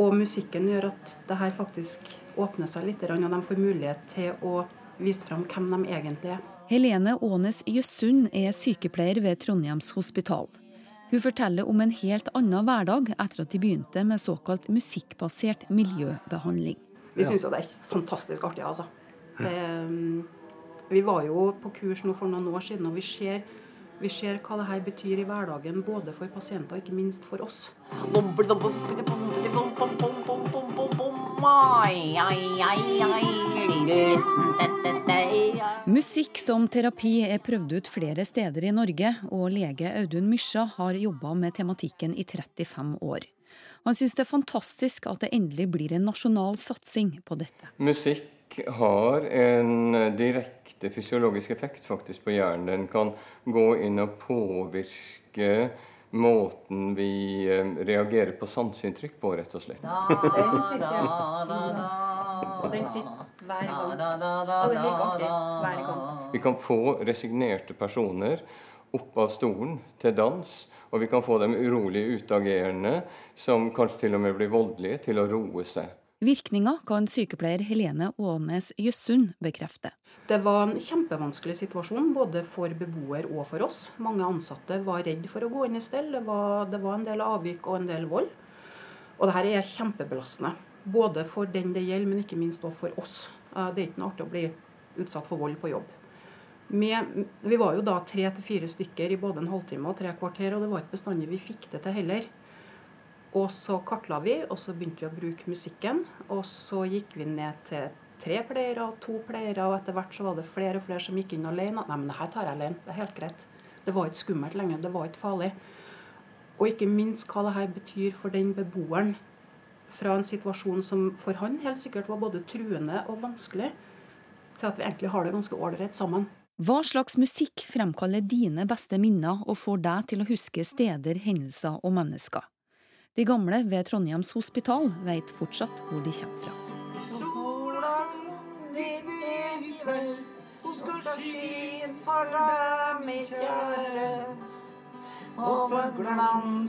Speaker 37: Og musikken gjør at det her faktisk åpner seg litt, og de får mulighet til å vise fram hvem de egentlig er.
Speaker 2: Helene Aanes Jøssund er sykepleier ved Trondheims hospital. Hun forteller om en helt annen hverdag etter at de begynte med såkalt musikkbasert miljøbehandling.
Speaker 37: Vi syns det er fantastisk artig, altså. Det, vi var jo på kurs nå for noen år siden, og vi ser, vi ser hva det her betyr i hverdagen, både for pasienter og ikke minst for oss.
Speaker 2: Musikk som terapi er prøvd ut flere steder i Norge, og lege Audun Mysja har jobba med tematikken i 35 år. Han syns det er fantastisk at det endelig blir en nasjonal satsing på dette.
Speaker 38: Musikk har en direkte fysiologisk effekt faktisk på hjernen. Den kan gå inn og påvirke måten vi eh, reagerer på sanseinntrykk på, rett og slett. [LAUGHS]
Speaker 37: Og hver gang.
Speaker 38: Vi kan få resignerte personer opp av stolen til dans, og vi kan få dem urolige, utagerende, som kanskje til og med blir voldelige, til å roe seg.
Speaker 2: Virkninga kan sykepleier Helene Aanes Jøssund bekrefte.
Speaker 37: Det var en kjempevanskelig situasjon både for beboer og for oss. Mange ansatte var redd for å gå inn i stell. Det var, det var en del avvik og en del vold. Og det her er kjempebelastende. Både for den det gjelder, men ikke minst også for oss. Det er ikke noe artig å bli utsatt for vold på jobb. Med, vi var jo da tre til fire stykker i både en halvtime og tre kvarter, og det var ikke bestandig vi fikk det til heller. Og så kartla vi, og så begynte vi å bruke musikken. Og så gikk vi ned til tre pleiere og to pleiere, og etter hvert så var det flere og flere som gikk inn alene. Nei, men det her tar jeg alene. Det er helt greit. Det var ikke skummelt lenger. Det var ikke farlig. Og ikke minst hva det her betyr for den beboeren. Fra en situasjon som for han helt sikkert var både truende og vanskelig, til at vi egentlig har det ganske ålreit sammen.
Speaker 2: Hva slags musikk fremkaller dine beste minner og får deg til å huske steder, hendelser og mennesker? De gamle ved Trondheims hospital veit fortsatt hvor de kommer fra. Sola i kveld, hun skal skin for deg, mitt kjære. og skal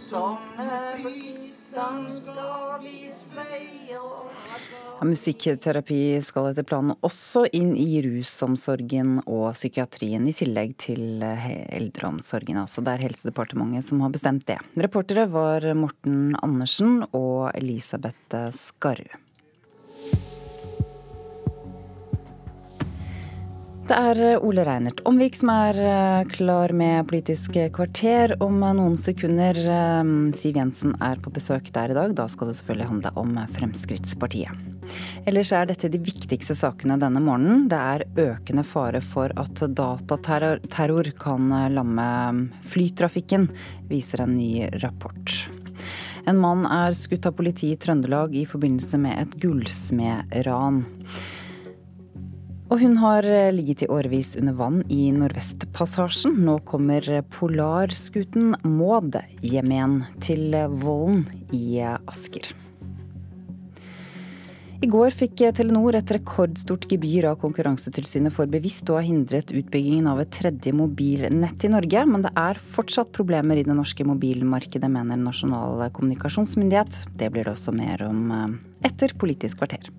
Speaker 2: vise vei ja, Musikkterapi skal etter planen også inn i rusomsorgen og psykiatrien, i tillegg til eh, eldreomsorgen. Altså det er Helsedepartementet som har bestemt det. Reportere var Morten Andersen og Elisabeth Skarru. Det er eh, Ole Reinert Omvik som er eh, klar med Politisk kvarter om noen sekunder. Eh, Siv Jensen er på besøk der i dag. Da skal det selvfølgelig handle om Fremskrittspartiet. Ellers er dette de viktigste sakene denne morgenen. Det er økende fare for at dataterror kan lamme flytrafikken, viser en ny rapport. En mann er skutt av politiet i Trøndelag i forbindelse med et gullsmedran. Og hun har eh, ligget i årevis under vann i Nordvestpassasjen. Nå kommer polarskuten Maud hjem igjen til Vollen i Asker. I går fikk Telenor et rekordstort gebyr av Konkurransetilsynet for bevisst å ha hindret utbyggingen av et tredje mobilnett i Norge, men det er fortsatt problemer i det norske mobilmarkedet, mener Nasjonal kommunikasjonsmyndighet. Det blir det også mer om eh, etter Politisk kvarter.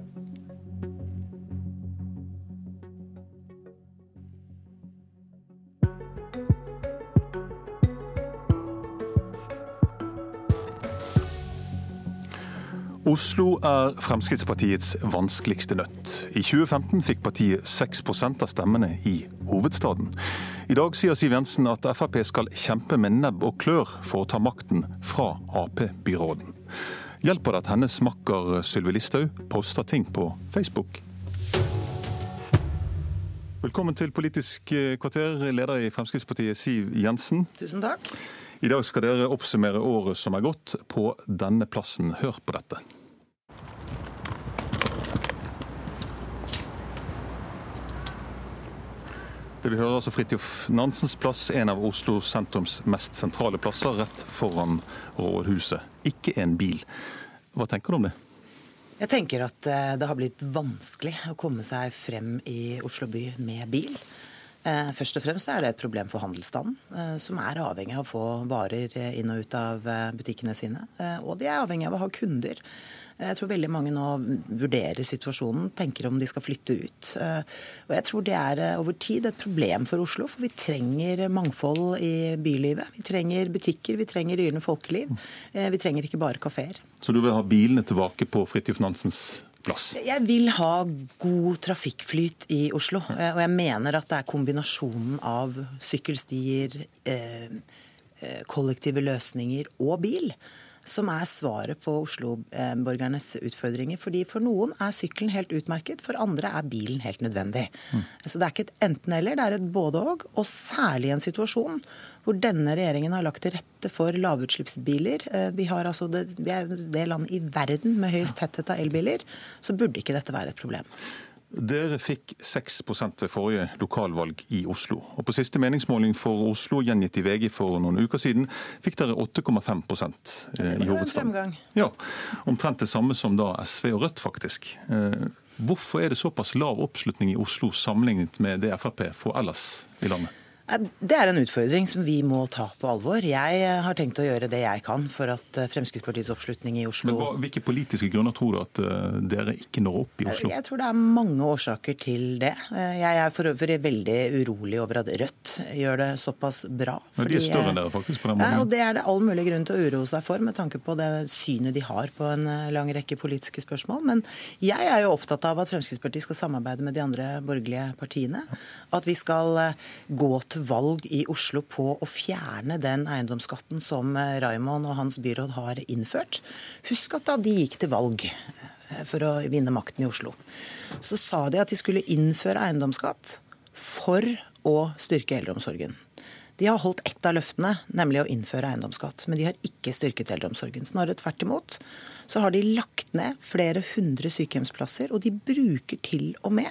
Speaker 39: Oslo er Fremskrittspartiets vanskeligste nøtt. I 2015 fikk partiet 6% av stemmene i hovedstaden. I dag sier Siv Jensen at Frp skal kjempe med nebb og klør for å ta makten fra Ap-byråden. Hjelper det at hennes makker Sylvi Listhaug poster ting på Facebook? Velkommen til Politisk kvarter, leder i Fremskrittspartiet Siv Jensen.
Speaker 40: Tusen takk.
Speaker 39: I dag skal dere oppsummere året som er gått på denne plassen. Hør på dette. Det vi hører altså Fridtjof Nansens plass, en av Oslo sentrums mest sentrale plasser, rett foran rådhuset. Ikke en bil. Hva tenker du om det?
Speaker 40: Jeg tenker at eh, det har blitt vanskelig å komme seg frem i Oslo by med bil. Eh, først og fremst er det et problem for handelsstanden, eh, som er avhengig av å få varer inn og ut av butikkene sine. Og de er avhengig av å ha kunder. Jeg tror veldig mange nå vurderer situasjonen, tenker om de skal flytte ut. Eh, og jeg tror det er eh, over tid et problem for Oslo, for vi trenger mangfold i bylivet. Vi trenger butikker, vi trenger yrende folkeliv. Eh, vi trenger ikke bare kafeer.
Speaker 39: Så du vil ha bilene tilbake på Fridtjof Nansens plass?
Speaker 40: Jeg vil ha god trafikkflyt i Oslo. Og jeg mener at det er kombinasjonen av sykkelstier, kollektive løsninger og bil som er svaret på Oslo-borgernes utfordringer. Fordi For noen er sykkelen helt utmerket, for andre er bilen helt nødvendig. Mm. Så Det er ikke et enten-eller, det er et både-og. Og særlig i en situasjon hvor denne regjeringen har lagt til rette for lavutslippsbiler. Eh, vi, altså det, vi er det landet i verden med høyest tetthet av elbiler. Så burde ikke dette være et problem.
Speaker 39: Dere fikk 6% ved forrige lokalvalg i Oslo. Og På siste meningsmåling for Oslo, gjengitt i VG for noen uker siden, fikk dere 8,5 eh, i hovedstaden. Ja, Omtrent det samme som da SV og Rødt, faktisk. Eh, hvorfor er det såpass lav oppslutning i Oslo sammenlignet med det Frp får ellers i landet?
Speaker 40: Det er en utfordring som vi må ta på alvor. Jeg eh, har tenkt å gjøre det jeg kan for at eh, Fremskrittspartiets oppslutning i Oslo
Speaker 39: Men hva, Hvilke politiske grunner tror du at uh, dere ikke når opp i Oslo?
Speaker 40: Jeg tror det er mange årsaker til det. Jeg er for øvrig veldig urolig over at Rødt gjør det såpass bra.
Speaker 39: Men de er større enn dere faktisk på den måten?
Speaker 40: Ja, og Det er det all mulig grunn til å uroe seg for med tanke på det synet de har på en lang rekke politiske spørsmål. Men jeg er jo opptatt av at Fremskrittspartiet skal samarbeide med de andre borgerlige partiene. At vi skal gå til valg i Oslo på å fjerne den eiendomsskatten som eh, Raymond og hans byråd har innført. Husk at da de gikk til valg eh, for å vinne makten i Oslo, så sa de at de skulle innføre eiendomsskatt for å styrke eldreomsorgen. De har holdt ett av løftene, nemlig å innføre eiendomsskatt. Men de har ikke styrket eldreomsorgen. Snarere tvert imot så har de lagt ned flere hundre sykehjemsplasser, og de bruker til og med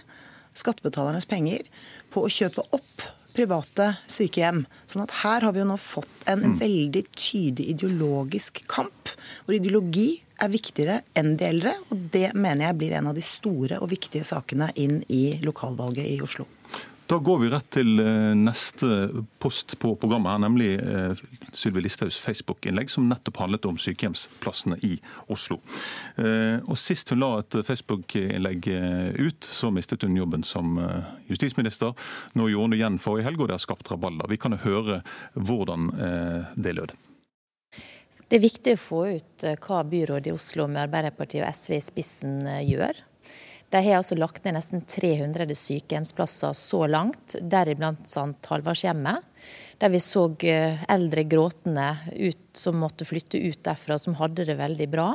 Speaker 40: skattebetalernes penger på å kjøpe opp private sykehjem. Sånn at her har vi jo nå fått en mm. veldig tydelig ideologisk kamp, hvor ideologi er viktigere enn de eldre. Og det mener jeg blir en av de store og viktige sakene inn i lokalvalget i Oslo.
Speaker 39: Da går vi rett til eh, neste post på programmet, her, nemlig eh, Sylvi Listhaugs Facebook-innlegg, som nettopp handlet om sykehjemsplassene i Oslo. Eh, og Sist hun la et Facebook-innlegg ut, så mistet hun jobben som justisminister. Nå gjorde hun det igjen forrige helg, og det har skapt rabalder. Vi kan høre hvordan det lød.
Speaker 41: Det er viktig å få ut hva byrådet i Oslo med Arbeiderpartiet og SV i spissen gjør. De har altså lagt ned nesten 300 sykehjemsplasser så langt, deriblant St. Halvardshjemmet. Der vi så eh, eldre gråtende ut, som måtte flytte ut derfra, som hadde det veldig bra.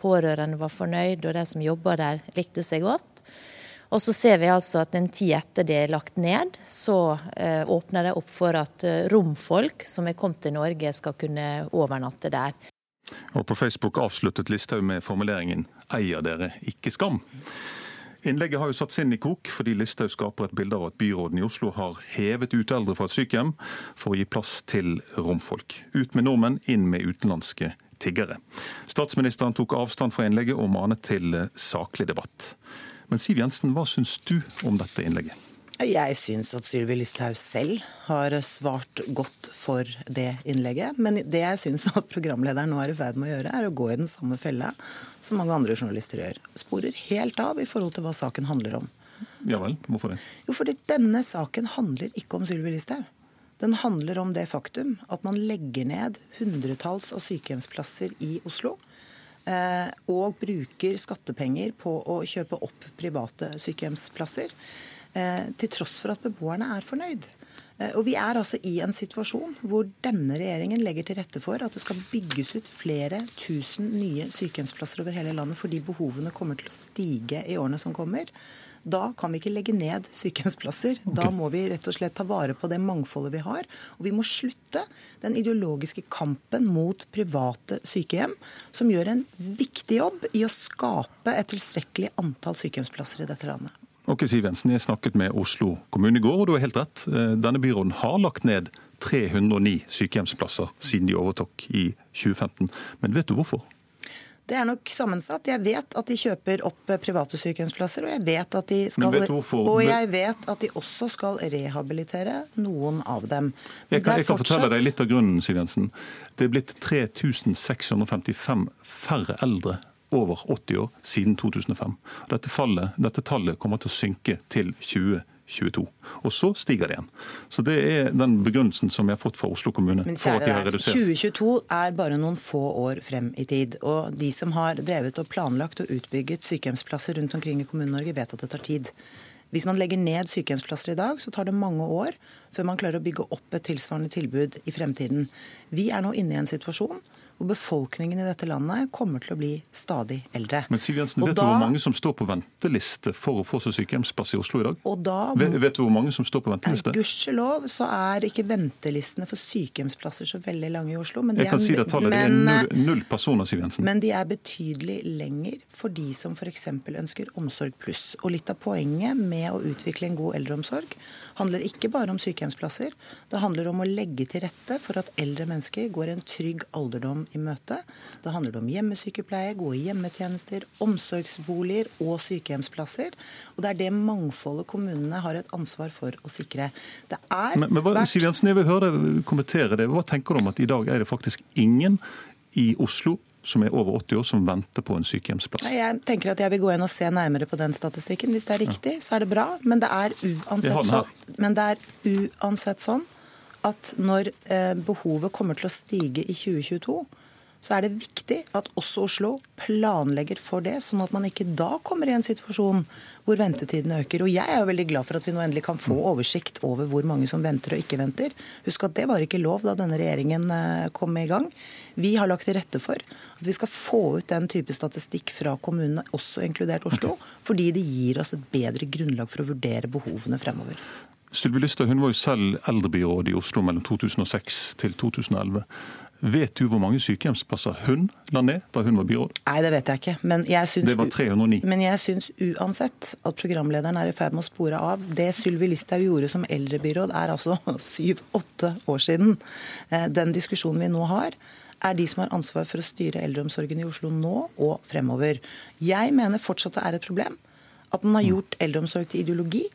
Speaker 41: Pårørende var fornøyd, og de som jobba der, likte seg godt. Og så ser vi altså at en tid etter det er lagt ned, så eh, åpner det opp for at eh, romfolk som er kommet til Norge, skal kunne overnatte der.
Speaker 39: Og På Facebook avsluttet Listhaug med formuleringen 'eier dere ikke skam'. Innlegget har jo satt sinn i kok, fordi Listhaug skaper et bilde av at byråden i Oslo har hevet ut eldre fra et sykehjem for å gi plass til romfolk. Ut med nordmenn, inn med utenlandske tiggere. Statsministeren tok avstand fra innlegget og manet til saklig debatt. Men Siv Jensen, hva syns du om dette innlegget?
Speaker 40: Jeg syns at Sylvi Listhaug selv har svart godt for det innlegget. Men det jeg syns at programlederen nå er i ferd med å gjøre, er å gå i den samme fella som mange andre journalister gjør. Sporer helt av i forhold til hva saken handler om.
Speaker 39: Ja vel, hvorfor det?
Speaker 40: Jo, fordi denne saken handler ikke om Sylvi Listhaug. Den handler om det faktum at man legger ned hundretalls av sykehjemsplasser i Oslo eh, og bruker skattepenger på å kjøpe opp private sykehjemsplasser, eh, til tross for at beboerne er fornøyd. Eh, og Vi er altså i en situasjon hvor denne regjeringen legger til rette for at det skal bygges ut flere tusen nye sykehjemsplasser over hele landet fordi behovene kommer til å stige i årene som kommer. Da kan vi ikke legge ned sykehjemsplasser. Okay. Da må vi rett og slett ta vare på det mangfoldet vi har. Og vi må slutte den ideologiske kampen mot private sykehjem, som gjør en viktig jobb i å skape et tilstrekkelig antall sykehjemsplasser i dette landet.
Speaker 39: Ok, Siv Jensen, Jeg snakket med Oslo kommune i går, og du har helt rett. Eh, denne byråden har lagt ned 309 sykehjemsplasser siden de overtok i 2015. Men vet du hvorfor?
Speaker 40: Det er nok sammensatt. Jeg vet at de kjøper opp eh, private sykehjemsplasser, og jeg vet at de skal, og jeg vet at de også skal rehabilitere noen av dem.
Speaker 39: Jeg kan, jeg kan fortsatt... fortelle deg litt av grunnen, Siv Jensen. Det er blitt 3655 færre eldre over 80 år siden 2005. Dette, fallet, dette tallet kommer til å synke til 2022. Og så stiger det igjen. Så Det er den begrunnelsen som jeg har fått fra Oslo kommune.
Speaker 40: Men
Speaker 39: for at de
Speaker 40: har redusert. 2022 er bare noen få år frem i tid. Og de som har drevet og planlagt og utbygget sykehjemsplasser rundt omkring i Kommune-Norge, vet at det tar tid. Hvis man legger ned sykehjemsplasser i dag, så tar det mange år før man klarer å bygge opp et tilsvarende tilbud i fremtiden. Vi er nå inne i en situasjon og befolkningen i dette landet kommer til å bli stadig eldre.
Speaker 39: Men Siv Jensen, Vet da, du hvor mange som står på venteliste for å få seg sykehjemsplass i Oslo i dag?
Speaker 40: Og da,
Speaker 39: vet, vet, du hvor mange som står på venteliste?
Speaker 40: Gudskjelov så er ikke ventelistene for sykehjemsplasser så veldig lange i Oslo.
Speaker 39: Men Jeg kan er, si det tallet, men, det er null, null, personer, Siv Jensen.
Speaker 40: Men de er betydelig lenger for de som f.eks. ønsker Omsorg pluss. Og litt av poenget med å utvikle en god eldreomsorg handler ikke bare om sykehjemsplasser. Det handler om å legge til rette for at eldre mennesker går en trygg alderdom i møte. Det handler om hjemmesykepleie, gode hjemmetjenester, omsorgsboliger og sykehjemsplasser. Og det er det mangfoldet kommunene har et ansvar for å sikre. Det er
Speaker 39: men, men hva, Siv Jensen, jeg vil høre deg kommentere det. Hva tenker du om at i dag er det faktisk ingen i Oslo som er over 80 år, som venter på en sykehjemsplass?
Speaker 40: Jeg tenker at jeg vil gå inn og se nærmere på den statistikken. Hvis det er riktig, så er det bra. Men det er uansett, så, men det er uansett sånn at når eh, behovet kommer til å stige i 2022, så er det viktig at også Oslo planlegger for det, sånn at man ikke da kommer i en situasjon hvor ventetidene øker. Og Jeg er jo veldig glad for at vi nå endelig kan få oversikt over hvor mange som venter og ikke venter. Husk at det var ikke lov da denne regjeringen eh, kom i gang. Vi har lagt til rette for at vi skal få ut den type statistikk fra kommunene, også inkludert Oslo, fordi det gir oss et bedre grunnlag for å vurdere behovene fremover.
Speaker 39: Sylvi hun var jo selv eldrebyråd i Oslo mellom 2006 til 2011. Vet du hvor mange sykehjemsplasser hun la ned da hun var byråd?
Speaker 40: Nei, det vet jeg ikke. Men jeg syns,
Speaker 39: det var 309.
Speaker 40: Men jeg syns uansett at programlederen er i ferd med å spore av. Det Sylvi Listhaug gjorde som eldrebyråd er altså [LAUGHS] syv-åtte år siden. Eh, den diskusjonen vi nå har, er de som har ansvar for å styre eldreomsorgen i Oslo nå og fremover. Jeg mener fortsatt det er et problem at man har gjort eldreomsorg til ideologi.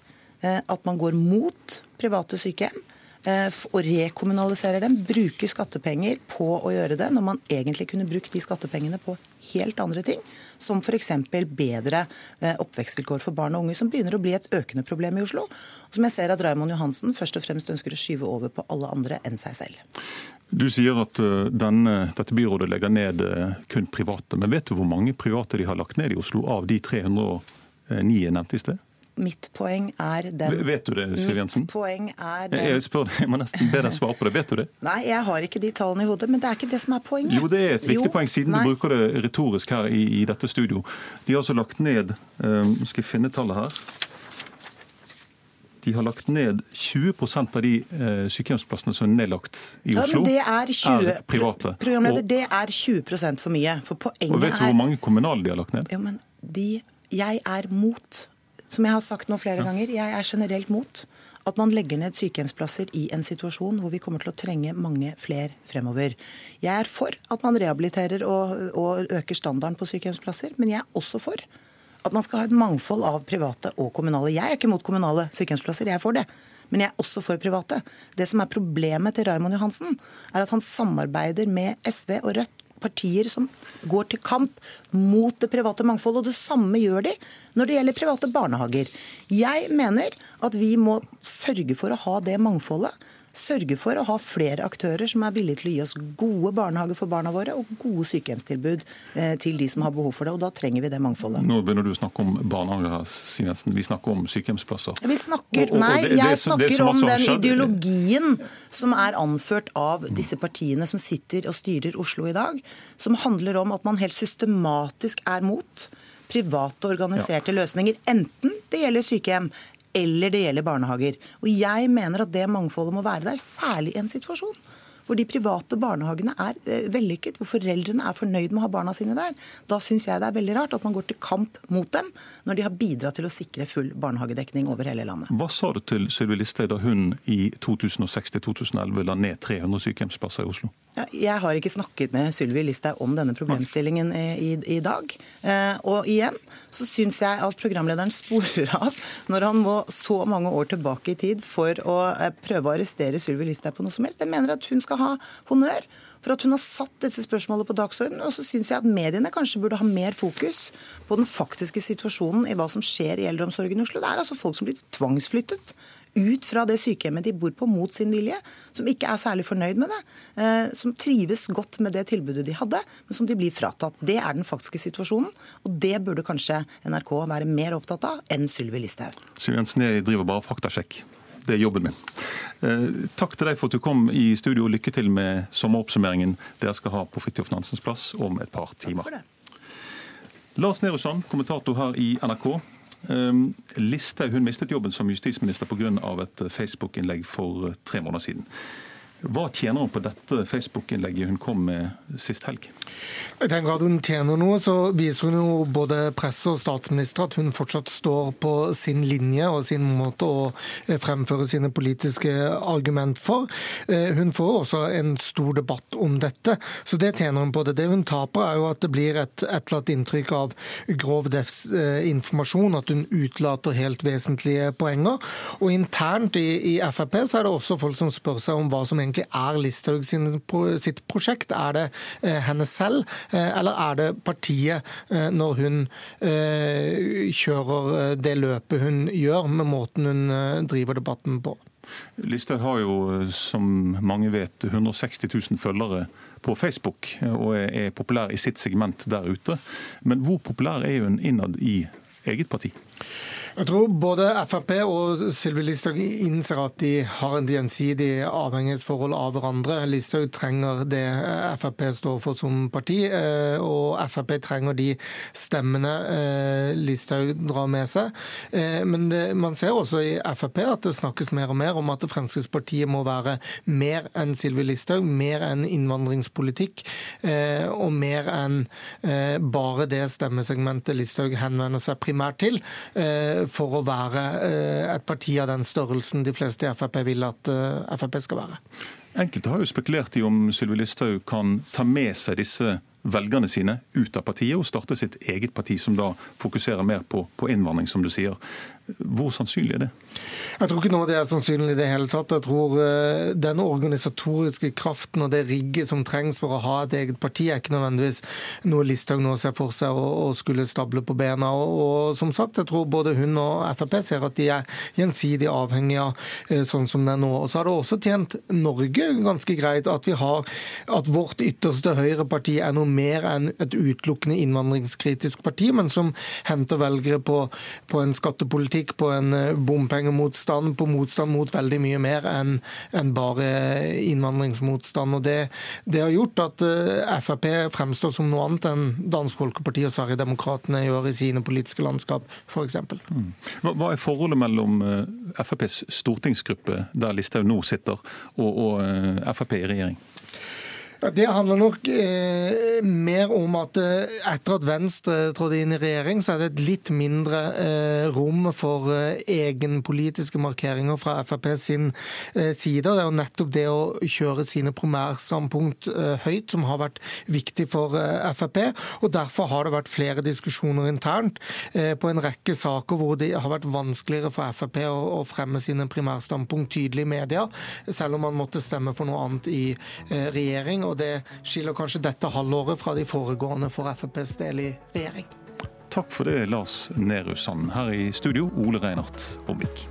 Speaker 40: Eh, at man går mot private sykehjem Eh, og rekommunaliserer dem, bruker skattepenger på å gjøre det, når man egentlig kunne brukt de skattepengene på helt andre ting, som f.eks. bedre eh, oppvekstvilkår for barn og unge, som begynner å bli et økende problem i Oslo. Og som jeg ser at Raymond Johansen først og fremst ønsker å skyve over på alle andre enn seg selv.
Speaker 39: Du sier at eh, denne, dette byrådet legger ned kun private. Men vet du hvor mange private de har lagt ned i Oslo av de 309 jeg nevnte i sted?
Speaker 40: Mitt poeng er den
Speaker 39: Vet du det, Siv Jensen?
Speaker 40: Mitt poeng er den
Speaker 39: Jeg, spør, jeg må nesten be deg svare på det. Vet du det?
Speaker 40: Nei, jeg har ikke de tallene i hodet, men det er ikke det som er poenget.
Speaker 39: Jo, det er et viktig jo, poeng, siden nei. du bruker det retorisk her i, i, dette studio. De har altså lagt ned um, Skal jeg finne tallet her? De har lagt ned 20% av de eh, sykehjemsplassene som er nedlagt i Oslo,
Speaker 40: ja, det er, 20,
Speaker 39: er private.
Speaker 40: Programleder, det er 20 for mye. For
Speaker 39: og vet du hvor mange kommunale de har lagt ned?
Speaker 40: Jo, men de, jeg er mot som jeg har sagt nå flere ganger, jeg er generelt mot at man legger ned sykehjemsplasser i en situasjon hvor vi kommer til å trenge mange flere fremover. Jeg er for at man rehabiliterer og, og øker standarden på sykehjemsplasser, men jeg er også for at man skal ha et mangfold av private og kommunale. Jeg er ikke mot kommunale sykehjemsplasser, jeg er for det. Men jeg er også for private. Det som er problemet til Raymond Johansen, er at han samarbeider med SV og Rødt partier som går til kamp mot det private mangfoldet. Og det samme gjør de når det gjelder private barnehager. Jeg mener at vi må sørge for å ha det mangfoldet sørge for å ha flere aktører som er villige til å gi oss gode barnehager for barna våre og gode sykehjemstilbud eh, til de som har behov for det. og Da trenger vi det mangfoldet.
Speaker 39: Nå begynner du å snakke om barnehager, Jensen. Vi snakker om sykehjemsplasser.
Speaker 40: Vi snakker, nei, jeg snakker om den ideologien som er anført av disse partiene som sitter og styrer Oslo i dag, som handler om at man helt systematisk er mot private organiserte ja. løsninger. Enten det gjelder sykehjem eller det gjelder barnehager. Og jeg mener at det mangfoldet må være der, særlig i en situasjon hvor de private barnehagene er eh, vellykket, hvor foreldrene er fornøyd med å ha barna sine der. Da syns jeg det er veldig rart at man går til kamp mot dem, når de har bidratt til å sikre full barnehagedekning over hele landet.
Speaker 39: Hva sa du til Sylvi Listhaug da hun i 2006-2011 la ned 300 sykehjemsplasser i Oslo?
Speaker 40: Ja, jeg har ikke snakket med Sylvi Listhaug om denne problemstillingen i, i, i dag. Eh, og igjen så syns jeg at programlederen sporer av når han må så mange år tilbake i tid for å eh, prøve å arrestere Sylvi Listhaug på noe som helst. Jeg mener at hun skal ha honnør for at hun har satt disse spørsmålene på dagsordenen. Og så syns jeg at mediene kanskje burde ha mer fokus på den faktiske situasjonen i hva som skjer i eldreomsorgen i Oslo. Det er altså folk som blir tvangsflyttet ut fra det sykehjemmet de bor på mot sin vilje, som ikke er særlig fornøyd med det, eh, som trives godt med det tilbudet de hadde, men som de blir fratatt. Det er den faktiske situasjonen, og det burde kanskje NRK være mer opptatt av enn Sylvi Listhaug.
Speaker 39: Siv Jensen, jeg driver bare faktasjekk. Det er jobben min. Eh, takk til deg for at du kom i studio. Lykke til med sommeroppsummeringen dere skal ha på Fridtjof Nansens plass om et par timer. Lars Nehru Sand, kommentator her i NRK. Ehm, Listhaug mistet jobben som justisminister pga. et Facebook-innlegg for tre måneder siden. Hva tjener hun på dette Facebook-innlegget hun kom med sist helg?
Speaker 42: I den grad hun tjener noe, så viser hun jo både presse og statsminister at hun fortsatt står på sin linje og sin måte å eh, fremføre sine politiske argument for. Eh, hun får også en stor debatt om dette, så det tjener hun på det. Det hun taper, er jo at det blir et etterlatt inntrykk av grov informasjon, at hun utlater helt vesentlige poenger. Og internt i, i Frp så er det også folk som spør seg om hva som egentlig egentlig er Listhaug sitt prosjekt? Er det eh, henne selv, eh, eller er det partiet eh, når hun kjører det løpet hun gjør, med måten hun driver debatten på?
Speaker 39: Listhaug har jo, som mange vet, 160 000 følgere på Facebook, og er populær i sitt segment der ute. Men hvor populær er hun innad i eget parti?
Speaker 42: Jeg tror både Frp og Sylvi Listhaug innser at de har en gjensidig avhengighetsforhold av hverandre. Listhaug trenger det Frp står for som parti, eh, og Frp trenger de stemmene eh, Listhaug drar med seg. Eh, men det, man ser også i Frp at det snakkes mer og mer om at Fremskrittspartiet må være mer enn Sylvi Listhaug, mer enn innvandringspolitikk, og mer enn bare det stemmesegmentet Listhaug henvender seg primært til for å være eh, et parti av den størrelsen de fleste i Frp vil at eh, Frp skal være.
Speaker 39: Enkelte har jo spekulert i om Sylvi Listhaug kan ta med seg disse velgerne sine ut av partiet og starte sitt eget parti, som da fokuserer mer på, på innvandring, som du sier. Hvor sannsynlig er det?
Speaker 42: Jeg tror ikke noe det er sannsynlig i det hele tatt. Jeg tror uh, den organisatoriske kraften og det rigget som trengs for å ha et eget parti, er ikke nødvendigvis noe Listhaug nå ser for seg å, skulle stable på bena. Og, og, som sagt, jeg tror både hun og Frp ser at de er gjensidig avhengige av uh, sånn som det er nå. Og så har det også tjent Norge ganske greit at vi har at vårt ytterste høyreparti er noe mer enn et utelukkende innvandringskritisk parti, men som henter velgere på, på en skattepolitikk, på en eh, bompengemotstand, på motstand mot veldig mye mer enn en bare innvandringsmotstand. Og det, det, har gjort at eh, Frp fremstår som noe annet enn Dansk Folkeparti og Sverigedemokraterna gjør i sine politiske landskap, f.eks. Mm.
Speaker 39: Hva er forholdet mellom eh, FrPs stortingsgruppe, der Listhaug nå sitter, og, og Frp i regjering?
Speaker 42: Det handler nok eh, mer om at eh, etter at Venstre trådte inn i regjering, så er det et litt mindre eh, rom for eh, egenpolitiske markeringer fra Frp sin eh, side. Det er jo nettopp det å kjøre sine primærstandpunkt høyt som har vært viktig for Frp. og Derfor har det vært flere diskusjoner internt på en rekke saker hvor det har vært vanskeligere for Frp å, å fremme sine primærstandpunkt tydelig i media, selv om man måtte stemme for noe annet i regjering det skiller kanskje dette halvåret fra de foregående for FrPs del i regjering.
Speaker 39: Takk for det, Lars Nehru Sand. Her i studio, Ole Reinert Omvik.